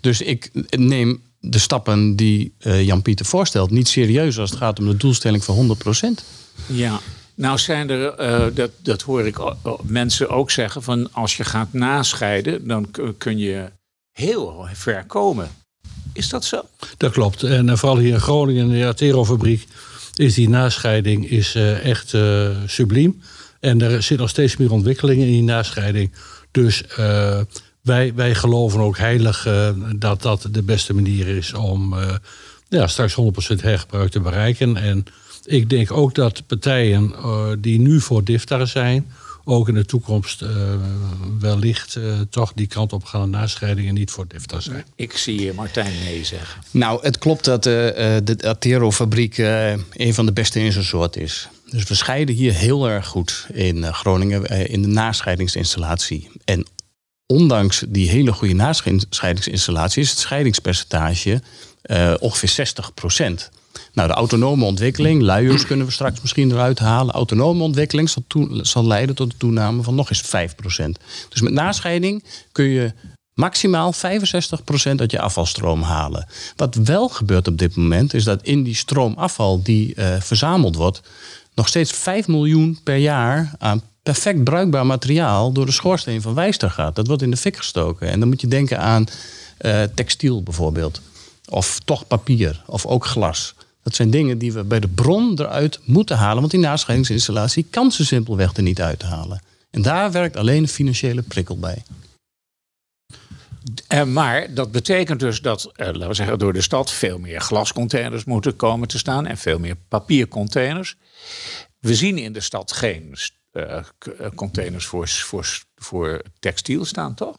Dus ik neem de stappen die eh, Jan-Pieter voorstelt niet serieus als het gaat om de doelstelling van 100%. Ja, nou zijn er, eh, dat, dat hoor ik mensen ook zeggen, van als je gaat nascheiden, dan kun je heel ver komen. Is dat zo? Dat klopt. En eh, vooral hier in Groningen, in de Atero-fabriek, is die nascheiding is, eh, echt eh, subliem. En er zit nog steeds meer ontwikkeling in die nascheiding. Dus eh, wij, wij geloven ook heilig eh, dat dat de beste manier is om eh, ja, straks 100% hergebruik te bereiken. En ik denk ook dat partijen eh, die nu voor DIFTA zijn, ook in de toekomst eh, wellicht eh, toch die kant op gaan nascheiding en niet voor DIFTA zijn. Ik zie hier Martijn nee zeggen. Nou, het klopt dat eh, eh, de Atero-fabriek eh, een van de beste in zijn soort is. Dus we scheiden hier heel erg goed in Groningen eh, in de nascheidingsinstallatie. En ondanks die hele goede nascheidingsinstallatie is het scheidingspercentage eh, ongeveer 60% Nou, de autonome ontwikkeling, luiers kunnen we straks misschien eruit halen. Autonome ontwikkeling zal, zal leiden tot een toename van nog eens 5% Dus met nascheiding kun je maximaal 65% uit je afvalstroom halen. Wat wel gebeurt op dit moment is dat in die stroom afval die eh, verzameld wordt, nog steeds 5 miljoen per jaar aan perfect bruikbaar materiaal door de schoorsteen van Wijster gaat. Dat wordt in de fik gestoken. En dan moet je denken aan eh, textiel bijvoorbeeld. Of toch papier. Of ook glas. Dat zijn dingen die we bij de bron eruit moeten halen. Want die nascheidingsinstallatie kan ze simpelweg er niet uithalen. En daar werkt alleen een financiële prikkel bij. Eh, maar dat betekent dus dat, eh, laten we zeggen, door de stad veel meer glascontainers moeten komen te staan en veel meer papiercontainers. We zien in de stad geen containers voor, voor, voor textiel staan, toch?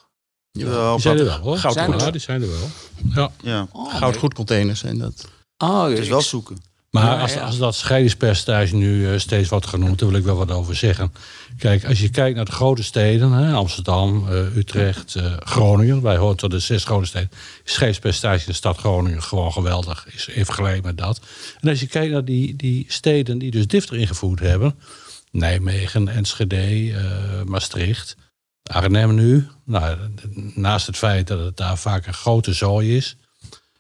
Jawel, Die zijn er wel hoor. Zijn er ja, wel? die zijn er wel. Ja. Ja, Oh, Goudgoedcontainers en dat. Oh, het is wel zoeken. Maar Ja, als, ja. als dat scheidingspercentage nu eh, steeds wordt genoemd, daar wil ik wel wat over zeggen. Kijk, als je kijkt naar de grote steden, hè, Amsterdam, eh, Utrecht, eh, Groningen, wij horen tot de zes grote steden, is scheidingspercentage in de stad Groningen gewoon geweldig, is even gelijk met dat. En als je kijkt naar die, die steden die dus DIFTER ingevoerd hebben, Nijmegen, Enschede, eh, Maastricht, Arnhem nu, nou, naast het feit dat het daar vaak een grote zooi is,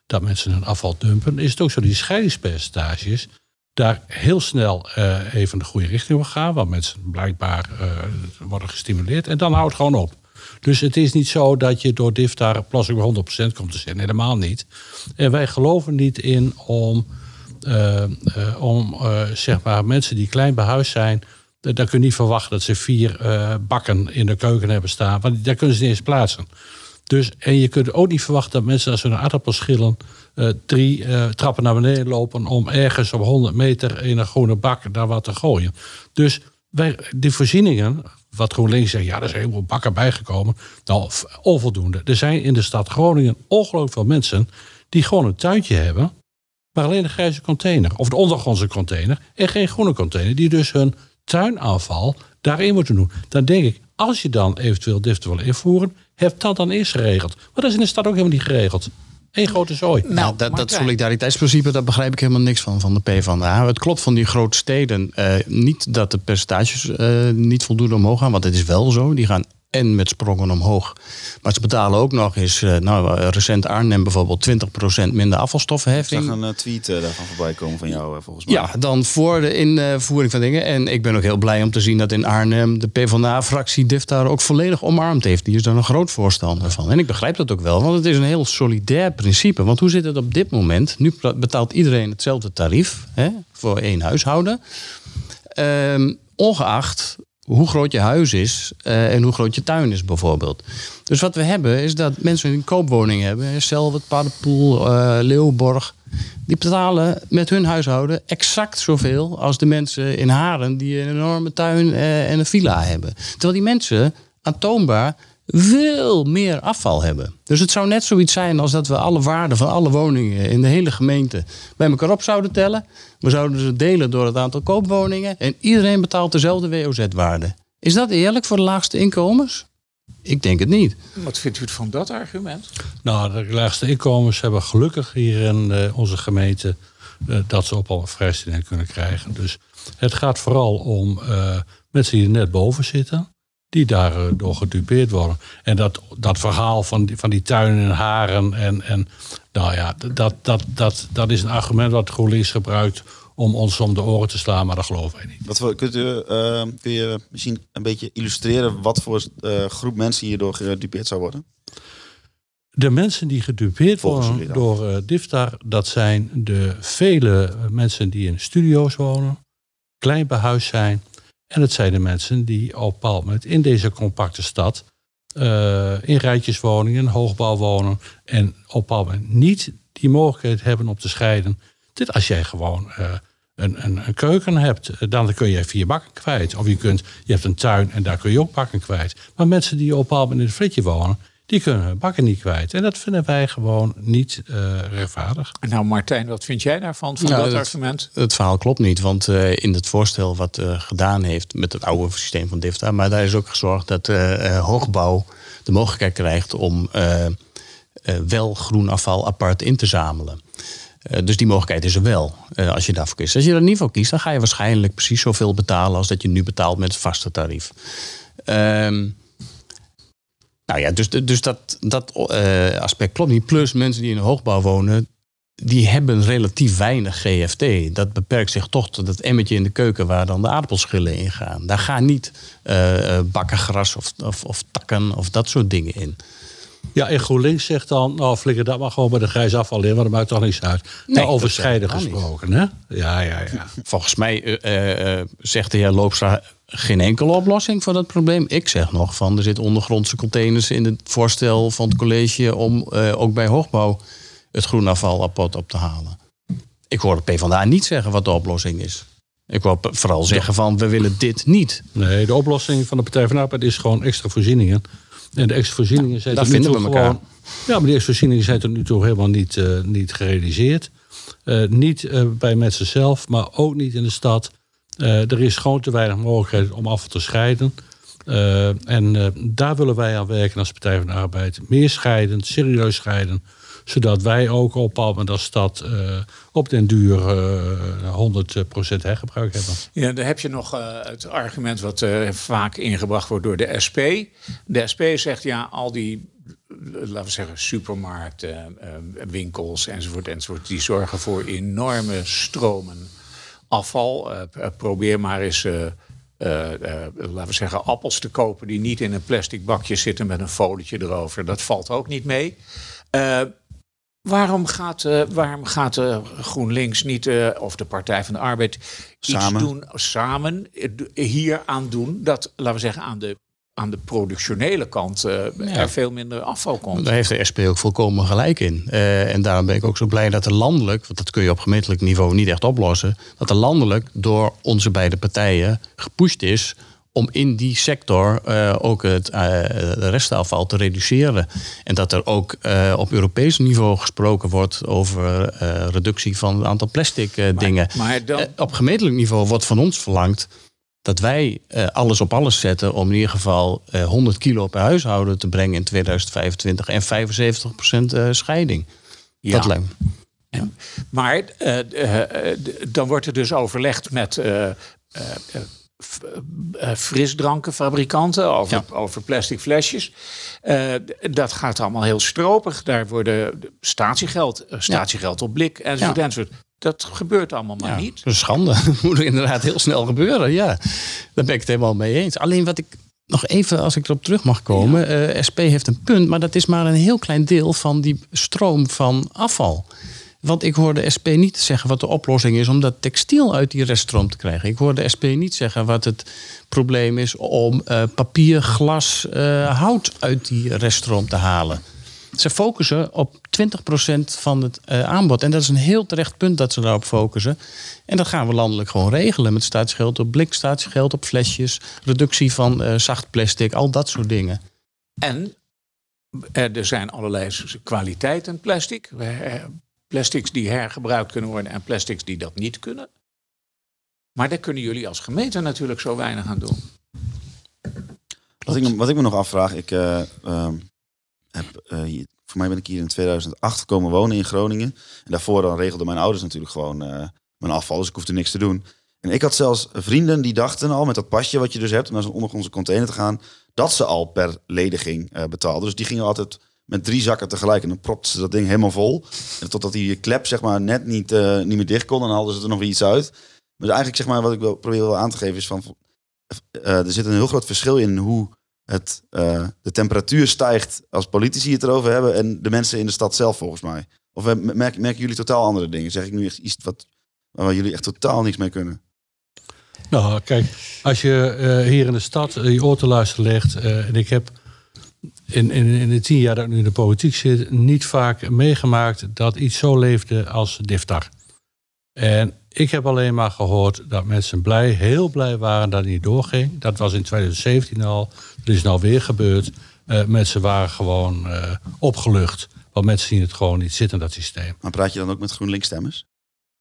dat mensen hun afval dumpen, is het ook zo die scheidingspercentages daar heel snel eh, even de goede richting op gaan, want mensen blijkbaar eh, worden gestimuleerd en dan houdt het gewoon op. Dus het is niet zo dat je door DIF daar plastic bij 100% komt te zitten. Helemaal niet. En wij geloven niet in om, om zeg maar mensen die klein bij huis zijn, dan kun je niet verwachten dat ze vier eh, bakken in de keuken hebben staan. Want daar kunnen ze niet eens plaatsen. Dus, en je kunt ook niet verwachten dat mensen als ze een aardappel schillen... eh, drie eh, trappen naar beneden lopen om ergens op 100 meter in een groene bak daar wat te gooien. Dus wij, die voorzieningen, wat GroenLinks zegt, ja, er zijn heel veel bakken bijgekomen. Nou, onvoldoende. Er zijn in de stad Groningen ongelooflijk veel mensen die gewoon een tuintje hebben, maar alleen een grijze container of de ondergrondse container en geen groene container, die dus hun tuinafval daarin moeten doen. Dan denk ik, als je dan eventueel DIFT wil invoeren, heb dat dan eerst geregeld. Maar dat is in de stad ook helemaal niet geregeld. Eén grote zooi. Nou, Ja, dat, solidariteitsprincipe, daar begrijp ik helemaal niks van, van de PvdA. Het klopt van die grote steden. eh, niet dat de percentages eh, niet voldoende omhoog gaan, want het is wel zo. Die gaan en met sprongen omhoog. Maar ze betalen ook nog eens, eh, nou, recent Arnhem bijvoorbeeld, 20% minder Ik zag afvalstoffenheffing. een eh, tweet eh, daarvan voorbij komen van jou, volgens mij. Ja, dan voor de invoering van dingen. En ik ben ook heel blij om te zien dat in Arnhem de PvdA-fractie DIF daar ook volledig omarmd heeft. Die is daar een groot voorstander van. En ik begrijp dat ook wel, want het is een heel solidair principe. Want hoe zit het op dit moment? Nu betaalt iedereen hetzelfde tarief hè, voor één huishouden. Ehm, ongeacht hoe groot je huis is eh, en hoe groot je tuin is bijvoorbeeld. Dus wat we hebben is dat mensen die een koopwoning hebben, Selwet, Paddenpoel, eh Leeuwborg, die betalen met hun huishouden exact zoveel als de mensen in Haren die een enorme tuin eh, en een villa hebben. Terwijl die mensen aantoonbaar veel meer afval hebben. Dus het zou net zoiets zijn als dat we alle waarden van alle woningen in de hele gemeente bij elkaar op zouden tellen. We zouden ze delen door het aantal koopwoningen en iedereen betaalt dezelfde WOZ-waarde. Is dat eerlijk voor de laagste inkomens? Ik denk het niet. Wat vindt u van dat argument? Nou, de laagste inkomens hebben gelukkig hier in eh, onze gemeente eh, dat ze op al vrijstelling kunnen krijgen. Dus het gaat vooral om eh, mensen die er net boven zitten, die daardoor gedupeerd worden. En dat, dat verhaal van die, van die tuinen en haren en, en nou ja, dat, dat, dat, dat is een argument wat GroenLinks gebruikt om ons om de oren te slaan, maar dat geloven wij niet. Wat voor, kunt u, eh, kun je misschien een beetje illustreren wat voor eh, groep mensen hierdoor gedupeerd zou worden? De mensen die gedupeerd Volgens worden door eh Diftar, dat zijn de vele eh, mensen die in studio's wonen, klein behuisd zijn. En het zijn de mensen die op bepaald in deze compacte stad eh, in rijtjeswoningen, hoogbouw wonen. En op moment niet die mogelijkheid hebben om te scheiden. Dit als jij gewoon eh, een, een, een keuken hebt, eh, dan kun je vier bakken kwijt. Of je, kunt, je hebt een tuin en daar kun je ook bakken kwijt. Maar mensen die op bepaald moment in een flitje wonen, die kunnen hun bakken niet kwijt. En dat vinden wij gewoon niet eh, rechtvaardig. Nou, Martijn, wat vind jij daarvan, van Nou, dat dat- argument? Het verhaal klopt niet, want eh, in het voorstel wat eh, gedaan heeft met het oude systeem van DIFTA, maar daar is ook gezorgd dat eh, eh, hoogbouw de mogelijkheid krijgt om eh, eh, wel groen afval apart in te zamelen. Eh, dus die mogelijkheid is er wel, eh, als je daarvoor kiest. Als je er niet voor kiest, dan ga je waarschijnlijk precies zoveel betalen als dat je nu betaalt met het vaste tarief. Ehm, nou ja, dus, dus dat, dat eh, aspect klopt niet. Plus mensen die in de hoogbouw wonen, die hebben relatief weinig GFT. Dat beperkt zich toch tot het emmetje in de keuken waar dan de aardappelschillen in gaan. Daar gaan niet eh, bakken gras of, of, of takken of dat soort dingen in. Ja, en GroenLinks zegt dan, nou flikker dat maar gewoon bij de grijs afval in, want dat maakt toch niks uit. nou, over dat scheiden helemaal niet. gesproken, hè? Ja, ja, ja. Volgens mij zegt de heer Loopstra geen enkele oplossing voor dat probleem. Ik zeg nog van er zitten ondergrondse containers in het voorstel van het college om eh, ook bij hoogbouw het groenafval apart op te halen. Ik hoor de PvdA niet zeggen wat de oplossing is. Ik wil vooral zeggen van we willen dit niet. Nee, de oplossing van de Partij van de Arbeid is gewoon extra voorzieningen. En de extra voorzieningen zijn daar tot nu vinden we elkaar. gewoon... Ja, maar die extra voorzieningen zijn tot nu toe helemaal niet, eh, niet gerealiseerd. Eh, niet bij mensen zelf, maar ook niet in de stad. Eh, er is gewoon te weinig mogelijkheid om afval te scheiden. Eh, en eh, daar willen wij aan werken als Partij van de Arbeid. Meer scheiden, serieus scheiden. Zodat wij ook op moment als stad op den duur eh 100% hergebruik hebben. Ja, dan heb je nog het argument wat vaak ingebracht wordt door de SP. De SP zegt ja, al die, laten we zeggen, supermarkten, winkels enzovoort, enzovoort, die zorgen voor enorme stromen afval. Eh, p- probeer maar eens, eh, eh, eh, laten we zeggen, appels te kopen die niet in een plastic bakje zitten met een folietje erover. Dat valt ook niet mee. Eh, Waarom gaat, eh, waarom gaat eh, GroenLinks niet, eh, of de Partij van de Arbeid, Samen. iets doen samen eh, hier aan doen dat, laten we zeggen, aan de, aan de productionele kant eh, er veel minder afval komt? Daar heeft de SP ook volkomen gelijk in. Eh, en daarom ben ik ook zo blij dat er landelijk, want dat kun je op gemeentelijk niveau niet echt oplossen, dat er landelijk door onze beide partijen gepusht is om in die sector eh, ook het restafval te reduceren. En dat er ook op Europees niveau gesproken wordt over reductie van het aantal plastic dingen. maar dan- op gemeentelijk niveau wordt van ons verlangd dat wij eh, alles op alles zetten om in ieder geval eh, 100 kilo per huishouden te brengen in 2025 en 75% eh, scheiding. Ja. Dat lijkt me. Maar eh, eh, eh, dan wordt er dus overlegd met eh, eh, eh, eh, frisdrankenfabrikanten over, over plastic flesjes. Eh, dat gaat allemaal heel stropig. Daar worden de- statiegeld, eh, statiegeld op blik enzovoort, enzovoort. Dat gebeurt allemaal maar Ja, niet. Een schande. [LAUGHS] Dat moet inderdaad heel snel gebeuren. Ja, daar ben ik het helemaal mee eens. Alleen wat ik nog even, als ik erop terug mag komen. eh, SP heeft een punt, maar dat is maar een heel klein deel van die stroom van afval. Want ik hoorde SP niet zeggen wat de oplossing is om dat textiel uit die reststroom te krijgen. Ik hoorde SP niet zeggen wat het probleem is om eh, papier, glas, eh, hout uit die reststroom te halen. Ze focussen op 20% van het eh, aanbod. En dat is een heel terecht punt dat ze daarop focussen. En dat gaan we landelijk gewoon regelen. Met staatsgeld op blik, staatsgeld op flesjes, reductie van eh, zacht plastic, al dat soort dingen. En er zijn allerlei kwaliteiten plastic. Eh, Plastics die hergebruikt kunnen worden en plastics die dat niet kunnen. Maar daar kunnen jullie als gemeente natuurlijk zo weinig aan doen. Wat ik, wat ik me nog afvraag, ik eh, ehm, eh, voor mij ben ik hier in 2008 komen wonen in Groningen. En daarvoor dan regelden mijn ouders natuurlijk gewoon eh, mijn afval, dus ik hoefde niks te doen. En ik had zelfs vrienden die dachten al met dat pasje wat je dus hebt om naar zo'n ondergrondse container te gaan, dat ze al per lediging eh betaalden. Dus die gingen altijd met drie zakken tegelijk en dan propten ze dat ding helemaal vol. En totdat die klep zeg maar net niet, niet meer dicht kon, dan haalden ze er nog iets uit. Maar eigenlijk zeg maar wat ik wil, probeer wel aan te geven is van er zit een heel groot verschil in hoe het, eh, de temperatuur stijgt als politici het erover hebben en de mensen in de stad zelf volgens mij. Of eh, merken, merken jullie totaal andere dingen? Zeg ik nu echt iets wat, waar jullie echt totaal niks mee kunnen? Nou, kijk, als je eh, hier in de stad je oor te luisteren legt. en ik heb in, in, in de tien jaar dat ik nu in de politiek zit. niet vaak meegemaakt dat iets zo leefde als Diftar. En ik heb alleen maar gehoord dat mensen blij, heel blij waren dat het niet doorging. Dat was in 2017 al. Dat is nou weer gebeurd. Eh, mensen waren gewoon eh, opgelucht. Want mensen zien het gewoon niet zitten, dat systeem. Maar praat je dan ook met GroenLinks stemmers?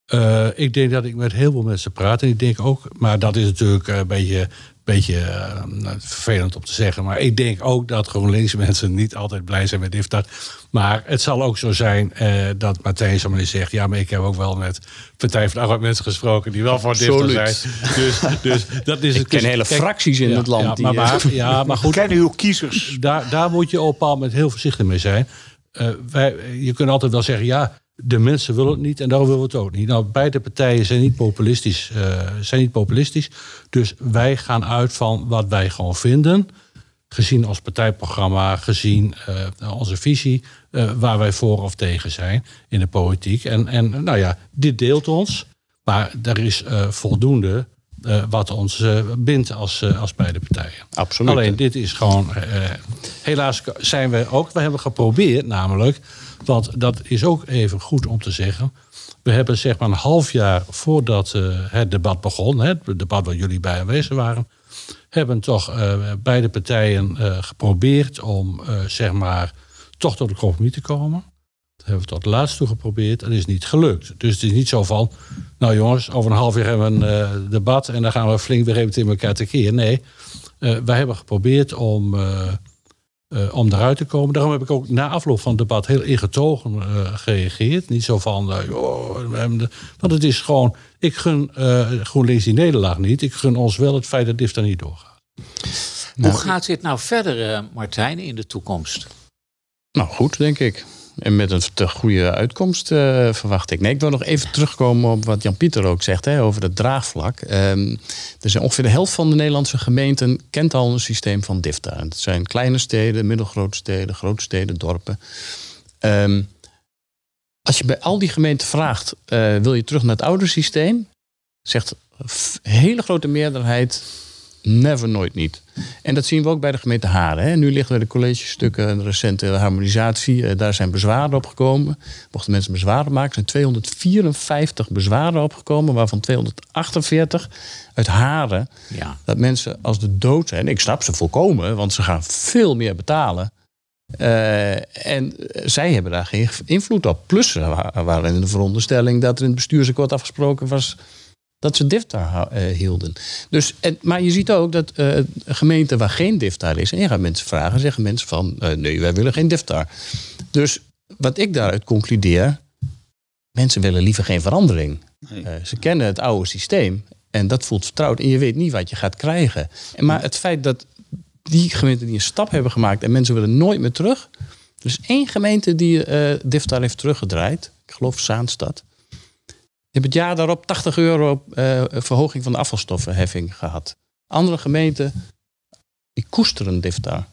Eh, ik denk dat ik met heel veel mensen praat. En ik denk ook, maar dat is natuurlijk een beetje, beetje eh, nou, vervelend om te zeggen. Maar ik denk ook dat GroenLinks mensen niet altijd blij zijn met Diftar. Maar het zal ook zo zijn eh, dat Martijn zo maar zegt... ja, maar ik heb ook wel met Partij van de Arbeid mensen gesproken... die wel voor Diftar zijn. Dus, dus dat is Ik het. ken hele Kijk, fracties in ja, het land. Ja, die, maar, eh, maar, ja, maar goed, [LAUGHS] Kennen uw kiezers? daar, daar moet je op een bepaald moment heel voorzichtig mee zijn. Eh, wij, je kunt altijd wel zeggen, ja, de mensen willen het niet en daarom willen we het ook niet. Nou, beide partijen zijn niet populistisch. eh, zijn niet populistisch dus wij gaan uit van wat wij gewoon vinden. Gezien ons partijprogramma, gezien eh, onze visie, eh, waar wij voor of tegen zijn in de politiek. En, en nou ja, dit deelt ons. Maar er is voldoende wat ons bindt als, als beide partijen. Absoluut. Alleen dit is gewoon. helaas zijn we ook. We hebben geprobeerd, namelijk. Want dat is ook even goed om te zeggen. We hebben zeg maar een half jaar voordat eh, het debat begon, het debat waar jullie bij aanwezig waren, hebben toch eh, beide partijen eh, geprobeerd om zeg maar toch tot een compromis te komen. Dat hebben we tot laatst toe geprobeerd. Dat is niet gelukt. Dus het is niet zo van, nou jongens, over een half jaar hebben we een debat en dan gaan we flink weer even in elkaar tekeer. Nee, eh, wij hebben geprobeerd om, eh, om eruit te komen. Daarom heb ik ook na afloop van het debat heel ingetogen eh, gereageerd. Niet zo van, eh, joh, want het is gewoon, ik gun eh, GroenLinks die nederlaag niet. Ik gun ons wel het feit dat DIF daar niet doorgaat. Hoe gaat dit nou verder, eh, Martijn, in de toekomst? Nou, goed, denk ik. En met een te goede uitkomst eh, verwacht ik. Nee, ik wil nog even terugkomen op wat Jan-Pieter ook zegt hè, over het draagvlak. Ehm, er zijn ongeveer de helft van de Nederlandse gemeenten kent al een systeem van DIFTA. Het zijn kleine steden, middelgrote steden, grote steden, dorpen. Ehm, als je bij al die gemeenten vraagt, eh, wil je terug naar het oude systeem? Zegt een hele grote meerderheid never, nooit niet. En dat zien we ook bij de gemeente Haren. Hè. Nu liggen er de collegestukken, een recente harmonisatie. eh, Daar zijn bezwaren op gekomen. Mochten mensen bezwaren maken, zijn 254 bezwaren opgekomen, waarvan 248 uit Haren. Ja. Dat mensen als de dood zijn. Ik snap ze volkomen, want ze gaan veel meer betalen. Eh, en zij hebben daar geen invloed op. Plus, ze wa- waren in de veronderstelling dat er in het bestuursakkoord afgesproken was dat ze DIFTA eh, hielden. Dus, en, maar je ziet ook dat eh, gemeenten waar geen DIFTA is, en je gaat mensen vragen, zeggen mensen van eh, nee, wij willen geen DIFTA. Dus wat ik daaruit concludeer, mensen willen liever geen verandering. Nee. Ze kennen het oude systeem en dat voelt vertrouwd en je weet niet wat je gaat krijgen. En maar het feit dat die gemeenten die een stap hebben gemaakt en mensen willen nooit meer terug. Er is één gemeente die Diftar heeft teruggedraaid. Ik geloof Zaanstad. Die hebben het jaar daarop 80 euro eh, verhoging van de afvalstoffenheffing gehad. Andere gemeenten die koesteren Diftar.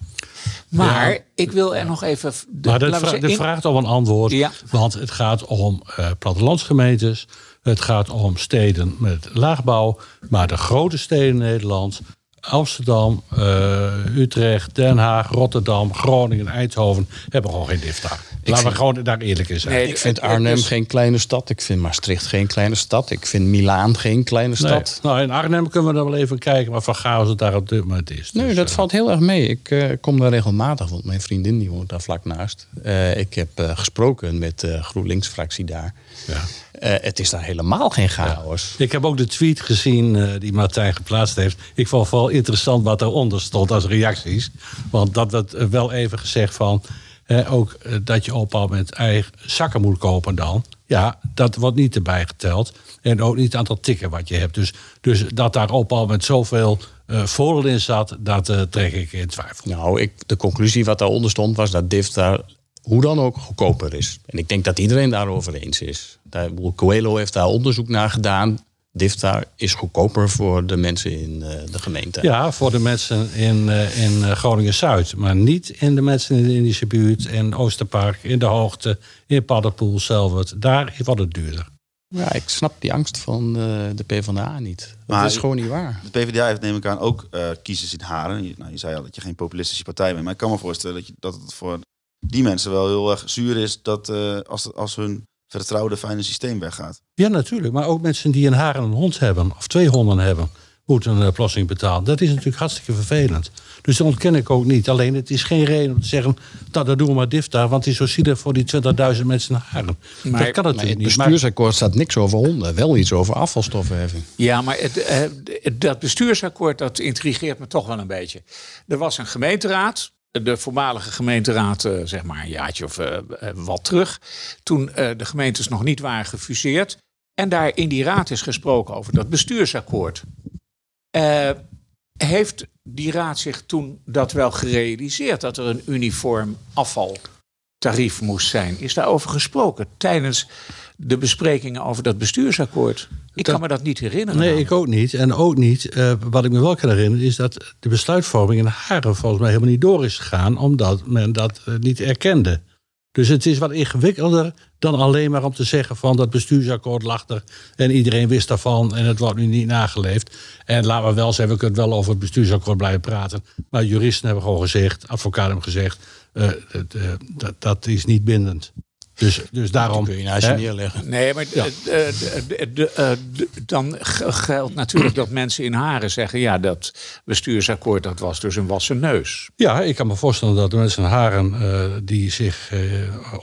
Maar Ja. ik wil er nog even... de- Maar dat, vra- zeggen, in- vraagt om een antwoord. Ja. Want het gaat om eh, plattelandsgemeentes. Het gaat om steden met laagbouw. Maar de grote steden in Nederland... Amsterdam, eh, Utrecht, Den Haag, Rotterdam, Groningen, Eindhoven... hebben gewoon geen DIFTA. Laten we gewoon daar eerlijk in zijn. Nee, Ik vind Arnhem is- geen kleine stad. Ik vind Maastricht geen kleine stad. Ik vind Milaan geen kleine Nee. stad. Nou, in Arnhem kunnen we dan wel even kijken wat voor chaos het daar op dit moment is. Nee, Dus, dat eh, valt heel erg mee. Ik eh, kom daar regelmatig, want mijn vriendin die woont daar vlak naast. Eh, ik heb eh, gesproken met de GroenLinks-fractie daar. ja. Eh, het is daar helemaal geen chaos. Ik heb ook de tweet gezien eh, die Martijn geplaatst heeft. Ik vond vooral interessant wat eronder stond als reacties. Want dat werd wel even gezegd van... hè, ook eh, dat je op bepaald moment eigen zakken moet kopen dan. Ja, dat wordt niet erbij geteld. En ook niet het aantal tikken wat je hebt. Dus, dus dat daar op bepaald moment zoveel eh voordeel in zat... dat eh, trek ik in twijfel. Nou, ik, de conclusie wat daaronder stond was dat DIF daar hoe dan ook goedkoper is. En ik denk dat iedereen daarover eens is. Coelho heeft daar onderzoek naar gedaan. DIFTA is goedkoper voor de mensen in eh, de gemeente. Ja, voor de mensen in, eh, in eh, Groningen-Zuid. Maar niet in de mensen in de Indische buurt, in Oosterpark, in de Hoogte, in Paddenpoel, zelf. Daar wordt het duurder. Ja, ik snap die angst van eh, de PvdA niet. Maar- dat is gewoon niet waar. De PvdA heeft neem ik aan ook eh, kiezers in Haren. Je, nou, je zei al dat je geen populistische partij bent. Maar ik kan me voorstellen dat, je, dat het voor die mensen wel heel erg zuur is... dat eh, als, als hun vertrouwde fijne systeem weggaat. Ja, natuurlijk. Maar ook mensen die in Haren een hond hebben, of twee honden hebben, moeten een eh, belasting betalen. Dat is natuurlijk hartstikke vervelend. Dus dat ontken ik ook niet. Alleen het is geen reden om te zeggen, nou, dat doen we maar DIFTA, want het is zo zielig voor die 20.000 mensen in Haren. Maar- dat kan natuurlijk het niet. Maar- bestuursakkoord staat niks over honden. Wel iets over afvalstoffenheffing. Ja, maar het, eh, het- dat bestuursakkoord dat intrigeert me toch wel een beetje. Er was een gemeenteraad. De voormalige gemeenteraad, eh, zeg maar een jaartje of eh, eh, wat terug. Toen de gemeentes nog niet waren gefuseerd. En daar in die raad is gesproken over dat bestuursakkoord. Heeft die raad zich toen dat wel gerealiseerd? Dat er een uniform afvaltarief moest zijn? Is daarover gesproken tijdens de besprekingen over dat bestuursakkoord? Ik kan me dat niet herinneren. Nee, ik ook niet. En ook niet, eh, wat ik me wel kan herinneren, is dat de besluitvorming in Haren volgens mij helemaal niet door is gegaan, omdat men dat eh, niet erkende. Dus het is wat ingewikkelder dan alleen maar om te zeggen van dat bestuursakkoord lag er en iedereen wist daarvan en het wordt nu niet nageleefd. En laten we wel zeggen, we kunnen wel over het bestuursakkoord blijven praten. Maar juristen hebben gewoon gezegd, advocaten hebben gezegd, eh, dat, dat is niet bindend. Dus, dus daarom. kun je naast je neerleggen. Nee, maar eh, eh, eh, dan geldt natuurlijk dat mensen in Haren zeggen... ja, dat bestuursakkoord dat was dus een wassen neus. Ja, ik kan me voorstellen dat de mensen in Haren eh, die zich eh,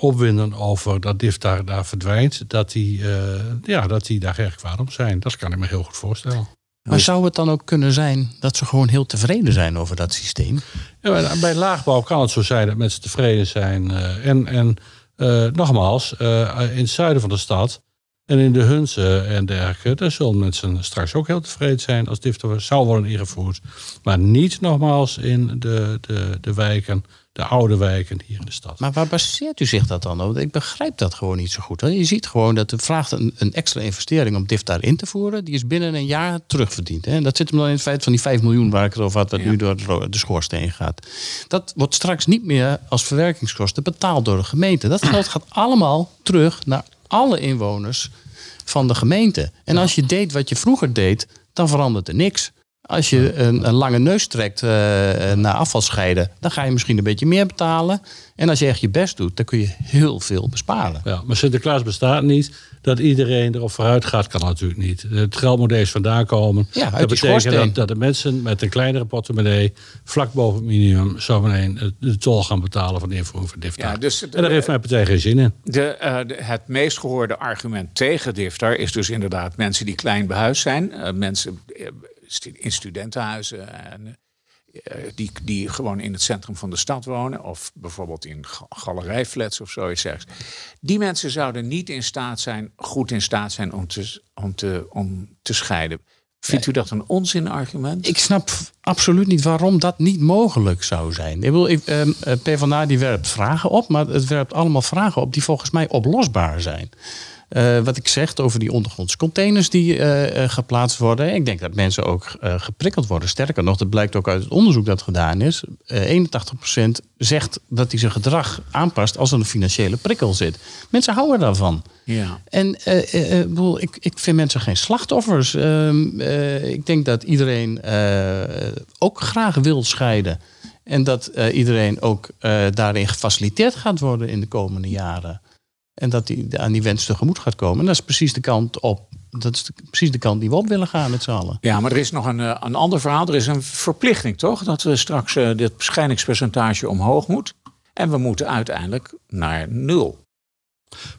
opwinden over dat DIF daar, daar verdwijnt, dat die, eh, ja, dat die daar erg kwaad om zijn. Dat kan ik me heel goed voorstellen. Maar zou het dan ook kunnen zijn dat ze gewoon heel tevreden zijn over dat systeem? Ja, bij laagbouw kan het zo zijn dat mensen tevreden zijn. eh, en en eh, nogmaals, eh, in het zuiden van de stad en in de Hunze en dergelijke, daar zullen mensen straks ook heel tevreden zijn als er zou worden ingevoerd. Maar niet nogmaals in de, de, de wijken, de oude wijken hier in de stad. Maar waar baseert u zich dat dan op? Want Ik begrijp dat gewoon niet zo goed. Je ziet gewoon dat het vraagt een, een extra investering om DIF daarin te voeren. Die is binnen een jaar terugverdiend. Hè. En dat zit hem dan in het feit van die 5 miljoen waar ik het over had, wat nu door de- de schoorsteen gaat. Dat wordt straks niet meer als verwerkingskosten betaald door de gemeente. Dat geld gaat allemaal terug naar alle inwoners van de gemeente. En als je deed wat je vroeger deed, dan verandert er niks. Als je een, een lange neus trekt eh, naar afvalscheiden, dan ga je misschien een beetje meer betalen. En als je echt je best doet, dan kun je heel veel besparen. Ja, maar Sinterklaas bestaat niet. Dat iedereen erop vooruit gaat, kan natuurlijk niet. Het geld moet eens vandaan komen. Ja, uit dat betekent dat, dat de mensen met een kleinere portemonnee... vlak boven het minimum zo meteen de tol gaan betalen van de invoering van DIFTA. Ja, dus en daar heeft mijn partij geen zin in. De, eh, de- het meest gehoorde argument tegen DIFTAR is dus inderdaad mensen die klein behuisd zijn. eh, mensen in studentenhuizen. En, eh, die, die gewoon in het centrum van de stad wonen, of bijvoorbeeld in ga- galerijflats of zoiets. Die mensen zouden niet in staat zijn, goed in staat zijn om te, om te, om te scheiden. Vindt u dat een onzinargument? Ik snap absoluut niet waarom dat niet mogelijk zou zijn. Ik bedoel, ik, ehm, eh, PvdA die werpt vragen op, maar het werpt allemaal vragen op die volgens mij oplosbaar zijn. Eh, wat ik zeg over die ondergrondse containers die eh, eh, geplaatst worden. Ik denk dat mensen ook geprikkeld worden. Sterker nog, dat blijkt ook uit het onderzoek dat gedaan is. Eh 81% zegt dat hij zijn gedrag aanpast als er een financiële prikkel zit. Mensen houden daarvan. Ja. En bedoel, ik, ik vind mensen geen slachtoffers. Ehm, eh, ik denk dat iedereen ook graag wil scheiden. En dat iedereen ook daarin gefaciliteerd gaat worden in de komende jaren. En dat hij aan die wens tegemoet gaat komen. En dat is precies de kant op. Dat is de- precies de kant die we op willen gaan met z'n allen. Ja, maar er is nog een, eh, een ander verhaal. Er is een verplichting, toch? Dat we straks eh, dit scheidingspercentage omhoog moet. En we moeten uiteindelijk naar nul.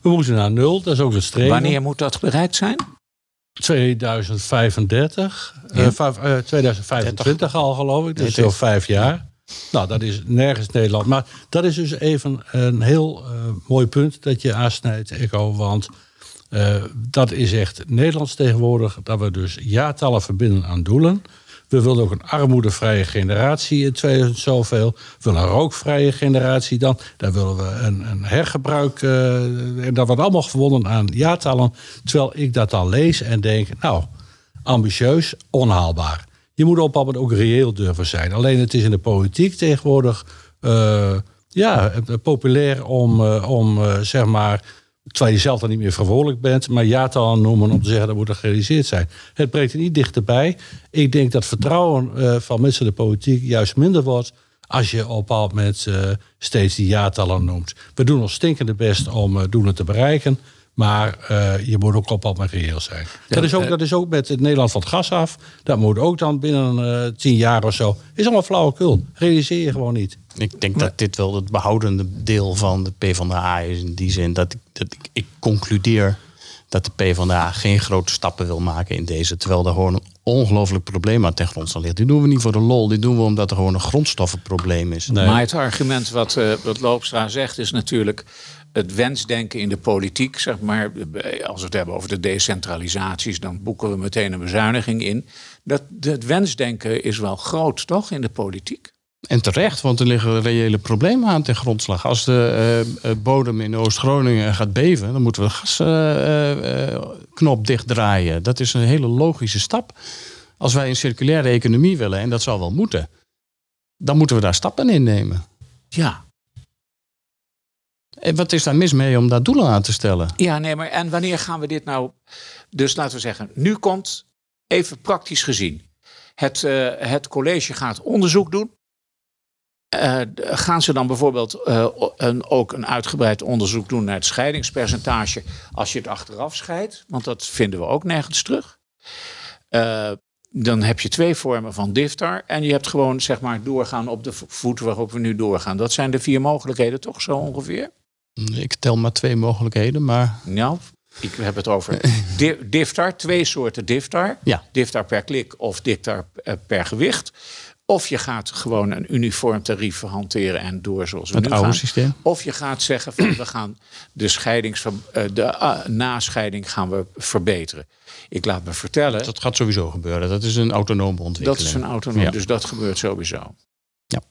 We moeten naar nul, dat is ook het streven. Wanneer moet dat bereikt zijn? 2035, eh, Ja. vijf- eh, 2025 al geloof ik, dus zo vijf jaar. Nou, dat is nergens Nederland. Maar dat is dus even een heel eh, mooi punt dat je aansnijdt, Echo. Want eh, dat is echt Nederlands tegenwoordig. Dat we dus jaartallen verbinden aan doelen. We willen ook een armoedevrije generatie in 2000 zoveel. We willen een rookvrije generatie dan. Daar willen we een, een hergebruik. eh, en dat wordt allemaal verbonden aan jaartallen. Terwijl ik dat dan lees en denk, nou, ambitieus, onhaalbaar. Je moet op het ook reëel durven zijn. Alleen het is in de politiek tegenwoordig eh, ja, eh, populair om, eh, om zeg maar, terwijl je zelf dan niet meer verantwoordelijk bent, maar jaartallen noemen om te zeggen dat moet er gerealiseerd zijn. Het brengt er niet dichterbij. Ik denk dat vertrouwen van mensen in de politiek juist minder wordt als je op een bepaald moment steeds die jaartallen noemt. We doen ons stinkende best om doelen te bereiken. Maar eh, je moet ook op wat reëel zijn. dat, is ook, dat is ook met het Nederland van het gas af. Dat moet ook dan binnen eh, tien jaar of zo. Is allemaal flauwekul. Realiseer je gewoon niet. Ik denk dat dit wel het behoudende deel van de PvdA is. In die zin dat ik, dat ik, ik concludeer dat de PvdA geen grote stappen wil maken in deze. Terwijl er gewoon een ongelooflijk probleem aan ten grondslag ligt. Dit doen we niet voor de lol. Dit doen we omdat er gewoon een grondstoffenprobleem is. Maar het argument wat, eh, wat Loopstra zegt is natuurlijk het wensdenken in de politiek. Zeg maar, als we het hebben over de decentralisaties, dan boeken we meteen een bezuiniging in. Dat, het wensdenken is wel groot, toch, in de politiek? En terecht, want er liggen reële problemen aan ten grondslag. Als de eh, eh, bodem in Oost-Groningen gaat beven, dan moeten we de gasknop dichtdraaien. Dat is een hele logische stap. Als wij een circulaire economie willen, en dat zal wel moeten, dan moeten we daar stappen in nemen. Ja. En wat is daar mis mee om daar doelen aan te stellen? Ja, nee, maar en wanneer gaan we dit nou... Dus laten we zeggen, nu komt, even praktisch gezien... Het, eh, het college gaat onderzoek doen. Eh, gaan ze dan bijvoorbeeld eh, een, ook een uitgebreid onderzoek doen naar het scheidingspercentage als je het achteraf scheidt? Want dat vinden we ook nergens terug. Dan heb je twee vormen van diftar. En je hebt gewoon zeg maar doorgaan op de voet waarop we nu doorgaan. Dat zijn de vier mogelijkheden toch zo ongeveer? Ik tel maar twee mogelijkheden, maar Nou, ik heb het over [LAUGHS] di- diftar. Twee soorten diftar. Ja. Diftar per klik of diftar eh, per gewicht. Of je gaat gewoon een uniform tarief hanteren en door zoals we het nu oude gaan. systeem. Of je gaat zeggen van we gaan de, scheidings, eh, de ah, nascheiding gaan we verbeteren. Ik laat me vertellen, Dat gaat sowieso gebeuren. Dat is een autonome ontwikkeling. dat is een autonoom, Ja. dus dat gebeurt sowieso. Ja.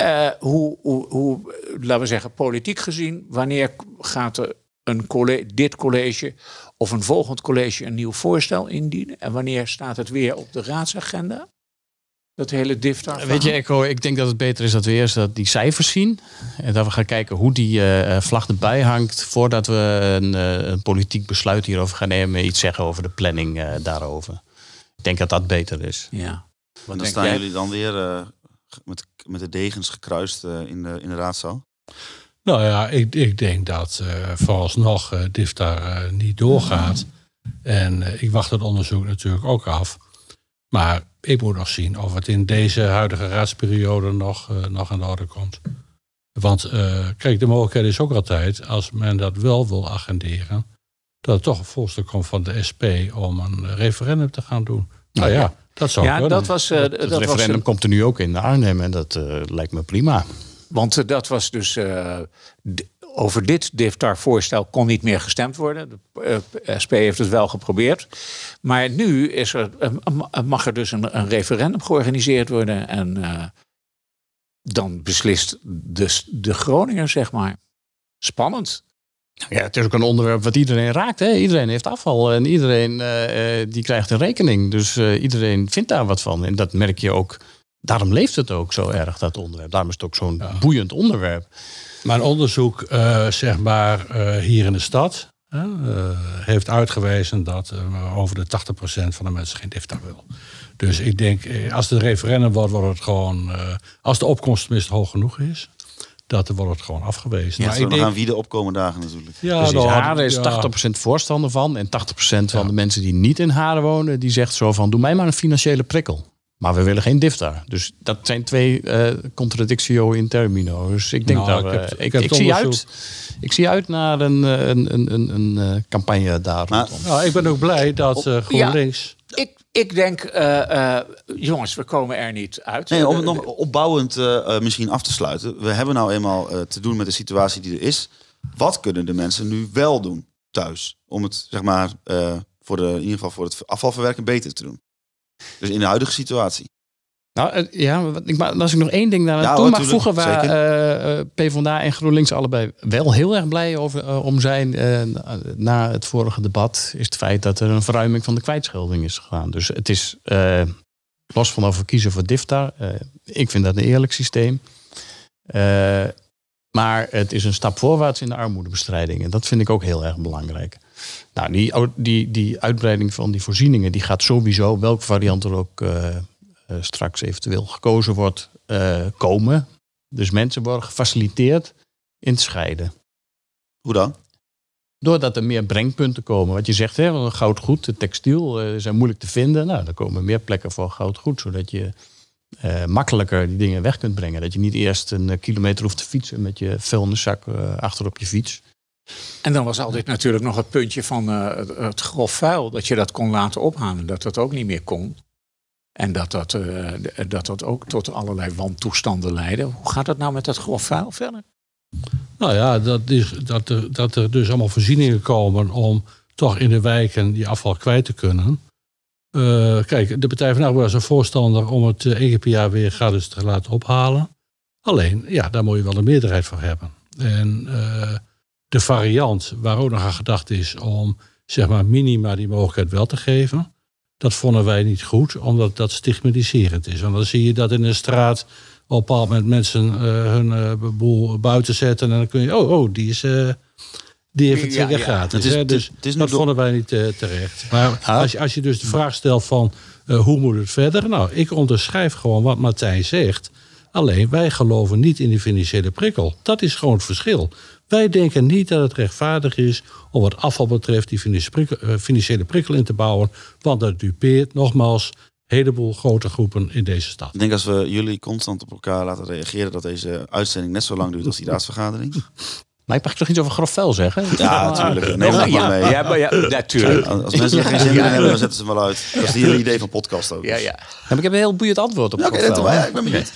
Eh, hoe, hoe, hoe, laten we zeggen, politiek gezien, wanneer gaat er een colle- dit college of een volgend college een nieuw voorstel indienen? En wanneer staat het weer op de raadsagenda? Dat hele diftar. Weet je, Echo, ik denk dat het beter is dat we eerst dat die cijfers zien. En dat we gaan kijken hoe die eh, eh, vlag erbij hangt. Voordat we een, eh, een politiek besluit hierover gaan nemen. Iets zeggen over de planning eh, daarover. Ik denk dat dat beter is. Ja. Wat dan staan jij? jullie dan weer eh, met, met de degens gekruist eh, in, de, in de raadzaal. Nou ja, ik, ik denk dat eh vooralsnog DIFTAR eh, niet doorgaat. En ik wacht het onderzoek natuurlijk ook af. Maar ik moet nog zien of het in deze huidige raadsperiode nog, eh, nog aan de orde komt. Want kijk, de mogelijkheid is ook altijd, als men dat wel wil agenderen, dat er toch een voorstel komt van de SP om een referendum te gaan doen. Nou ja, Dat zou ja, kunnen. dat was, eh, Het dat referendum komt er nu ook in Arnhem en dat eh, lijkt me prima. Want eh, dat was dus. over dit DIFTAR-voorstel kon niet meer gestemd worden. De SP heeft het wel geprobeerd. Maar nu is er, ma- mag er dus een, een referendum georganiseerd worden. En dan beslist de, de Groninger, zeg maar. Spannend. Ja, het is ook een onderwerp wat iedereen raakt. Hè? Iedereen heeft afval en iedereen eh, eh, die krijgt een rekening. Dus eh, iedereen vindt daar wat van. En dat merk je ook. Daarom leeft het ook zo erg, dat onderwerp. Daarom is het ook zo'n boeiend onderwerp. Mijn onderzoek, eh, zeg maar, hier in de stad, heeft uitgewezen dat over de 80% van de mensen geen DIFTA wil. Dus ik denk, als het een referendum wordt, wordt het gewoon, als de opkomst tenminste hoog genoeg is, dat wordt het gewoon afgewezen. Ja, maar we ik nog denk, aan wie de opkomen dagen natuurlijk. ja, Precies, dan- Haren is ja. 80% voorstander van. En 80% van Ja. de mensen die niet in Haren wonen, die zegt zo van, doe mij maar een financiële prikkel. Maar we willen geen DIFTA. Dus dat zijn twee eh contradictio in termino. Dus ik denk Nou, dat ik heb- ik, ik zie uit, ik zie uit naar een, eh, een, een, een, een eh, campagne daar Maar- rondom. Nou, ik ben ook blij dat eh, GroenLinks... Ik, ik denk, eh, eh, jongens, we komen er niet uit. Nee, om het nog opbouwend misschien af te sluiten. We hebben nou eenmaal eh, te doen met de situatie die er is. Wat kunnen de mensen nu wel doen thuis? Om het, zeg maar, eh, voor de, in ieder geval voor het afvalverwerken beter te doen. Dus in de huidige situatie. Nou, eh, ja, maar als ik nog één ding daar Ja, toe mag voegen... waar zeker. eh, eh, PvdA en GroenLinks allebei wel heel erg blij over, om zijn... na het vorige debat, is het feit dat er een verruiming van de kwijtschelding is gegaan. Dus het is, los van we kiezen voor DIFTA... ik vind dat een eerlijk systeem. Maar het is een stap voorwaarts in de armoedebestrijding. En dat vind ik ook heel erg belangrijk. Nou, die, die, die uitbreiding van die voorzieningen... die gaat sowieso, welke variant er ook... eh, eh, straks eventueel gekozen wordt, eh, komen. Dus mensen worden gefaciliteerd in het scheiden. Hoe dan? Doordat er meer brengpunten komen. Wat je zegt, hè, goudgoed, de textiel zijn moeilijk te vinden. Nou, er komen meer plekken voor goudgoed, zodat je makkelijker die dingen weg kunt brengen. Dat je niet eerst een kilometer hoeft te fietsen met je vuilniszak achter op je fiets. En dan was altijd natuurlijk nog het puntje van eh, het, het grof vuil. Dat je dat kon laten ophalen. Dat dat ook niet meer kon. En dat dat, eh, dat dat ook tot allerlei wantoestanden leidde. Hoe gaat het nou met dat grof vuil verder? Nou ja, dat, is, dat, er, dat er dus allemaal voorzieningen komen om toch in de wijken die afval kwijt te kunnen. Eh, kijk, de Partij van Arbeid was een voorstander om het één keer per jaar weer gratis te laten ophalen. Alleen, ja, daar moet je wel een meerderheid voor hebben. En de variant waar ook nog aan gedacht is om zeg maar minima die mogelijkheid wel te geven. Dat vonden wij niet goed, omdat dat stigmatiserend is. Want dan zie je dat in een straat op een bepaald moment mensen eh, hun eh, boel buiten zetten. En dan kun je, oh, oh die, is, eh, die heeft het Ja, ja. gratis. Het is- hè. Dus het is nu dat vonden wij niet terecht. Maar Ah. als, je, als je dus de vraag stelt van hoe moet het verder? Nou, ik onderschrijf gewoon wat Martijn zegt. Alleen wij geloven niet in die financiële prikkel. Dat is gewoon het verschil. Wij denken niet dat het rechtvaardig is om wat afval betreft die financiële prikkel, eh, financiële prikkel in te bouwen. Want dat dupeert nogmaals een heleboel grote groepen in deze stad. Ik denk als we jullie constant op elkaar laten reageren... dat deze uitzending net zo lang duurt als die raadsvergadering. [LAUGHS] Maar ik mag toch iets over grof vuil zeggen? Ja, natuurlijk. Neem Nog- het maar mee. ja, maar ja, natuurlijk. Als mensen er geen zin in hebben, dan zetten ze hem wel uit. Dat is het [LAUGHS] hele idee van podcast ook. Ja, ja. Ja, maar ik heb een heel boeiend antwoord op Ja, Oké, grof dat vuil? Ja, ik ben benieuwd.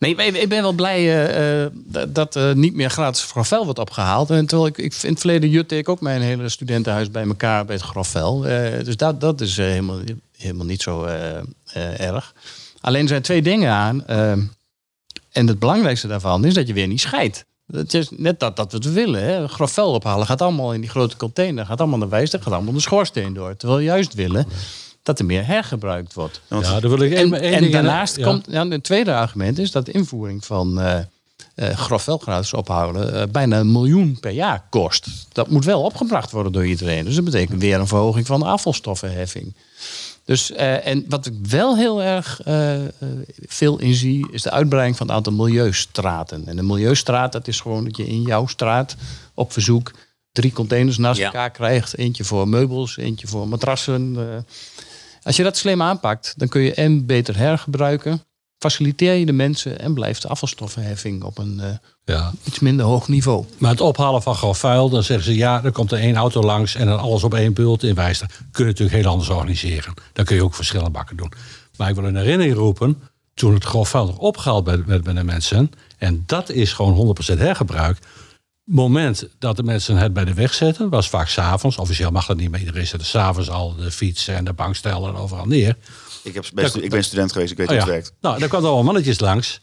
Nee, ik ben wel blij eh, eh, dat- er niet meer gratis grafvuil wordt opgehaald. En terwijl ik, ik in het verleden jutte ik ook mijn hele studentenhuis bij elkaar bij het grafvuil. Eh, dus dat, dat is helemaal, helemaal niet zo erg. Alleen zijn twee dingen aan. en het belangrijkste daarvan is dat je weer niet scheidt. Is net dat, dat we het willen. Hè. Ophalen gaat allemaal in die grote container. Gaat allemaal naar wijs, gaat allemaal de schoorsteen door. Terwijl we juist willen dat er meer hergebruikt wordt. Want Ja, daar wil ik En, één en daarnaast ja. komt, ja, het tweede argument is dat de invoering van eh eh grof ophouden eh, bijna een miljoen per jaar kost. Dat moet wel opgebracht worden door iedereen. Dus dat betekent weer een verhoging van de afvalstoffenheffing. Dus, en wat ik wel heel erg veel in zie, is de uitbreiding van het aantal milieustraten. En een milieustraat, dat is gewoon dat je in jouw straat op verzoek drie containers naast Ja. elkaar krijgt. Eentje voor meubels, eentje voor matrassen. Als je dat slim aanpakt, dan kun je en beter hergebruiken. faciliteer je de mensen en blijft de afvalstoffenheffing op een eh, Ja. iets minder hoog niveau. Maar het ophalen van grof vuil, dan zeggen ze ja, er komt er één auto langs en dan alles op één bult in Wijster. Kun je natuurlijk heel anders organiseren. Dan kun je ook verschillende bakken doen. Maar ik wil in herinnering roepen, toen het grof vuil nog opgehaald werd bij de mensen, en dat is gewoon 100% hergebruik. Moment dat de mensen het bij de weg zetten, was vaak s'avonds. Officieel mag dat niet, maar iedereen zette s'avonds al de fietsen en de bankstellen overal neer. Ik, heb best, ik ben student geweest, ik weet Oh hoe ja. het werkt. Nou, daar kwamen allemaal mannetjes langs.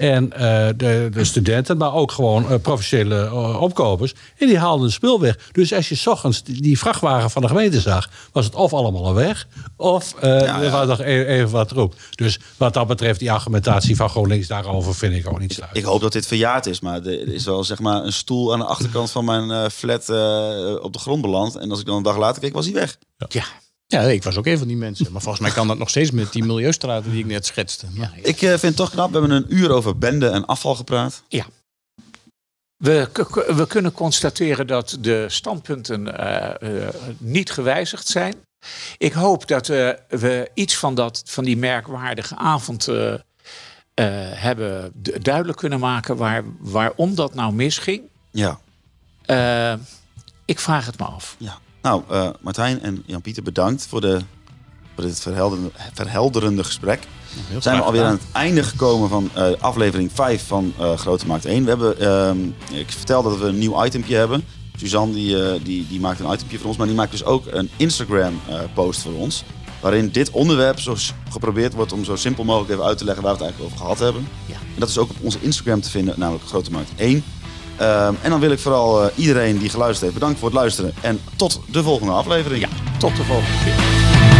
En eh, de, de studenten, maar ook gewoon eh, professionele eh, opkopers. En die haalden de spul weg. Dus als je 's ochtends die, vrachtwagen van de gemeente zag, was het of allemaal al weg. Of Ja, er ja. was nog e- even wat troep. Dus wat dat betreft, die argumentatie van GroenLinks daarover vind ik ook niet sluit. Ik hoop dat dit verjaard is, maar er is wel zeg maar een stoel aan de achterkant van mijn flat op de grond beland. En als ik dan een dag later keek, was hij weg. Ja, Ja, ik was ook een van die mensen. Maar volgens mij kan dat nog steeds met die milieustraten die ik net schetste. Maar Ik eh, vind het toch knap, we hebben een uur over bende en afval gepraat. We, k- we kunnen constateren dat de standpunten eh, eh, niet gewijzigd zijn. Ik hoop dat we iets van, dat, van die merkwaardige avond eh, eh, hebben du- duidelijk kunnen maken waar, waarom dat nou misging. Ja, ik vraag het me af. ja. Nou, eh, Martijn en Jan-Pieter, bedankt voor, de, voor dit verhelderende, verhelderende gesprek. heel zijn we alweer aan het einde gekomen van eh, aflevering 5 van eh, Grote Markt 1. We hebben, ehm, ik vertel dat we een nieuw itempje hebben. Suzanne die, die, die maakt een itempje voor ons, maar die maakt dus ook een Instagram eh, post voor ons. Waarin dit onderwerp zo geprobeerd wordt om zo simpel mogelijk even uit te leggen waar we het eigenlijk over gehad hebben. Ja. En dat is ook op onze Instagram te vinden, namelijk Grote Markt 1. Ehm, en dan wil ik vooral eh, iedereen die geluisterd heeft bedankt voor het luisteren. En tot de volgende aflevering. Ja, tot de volgende keer.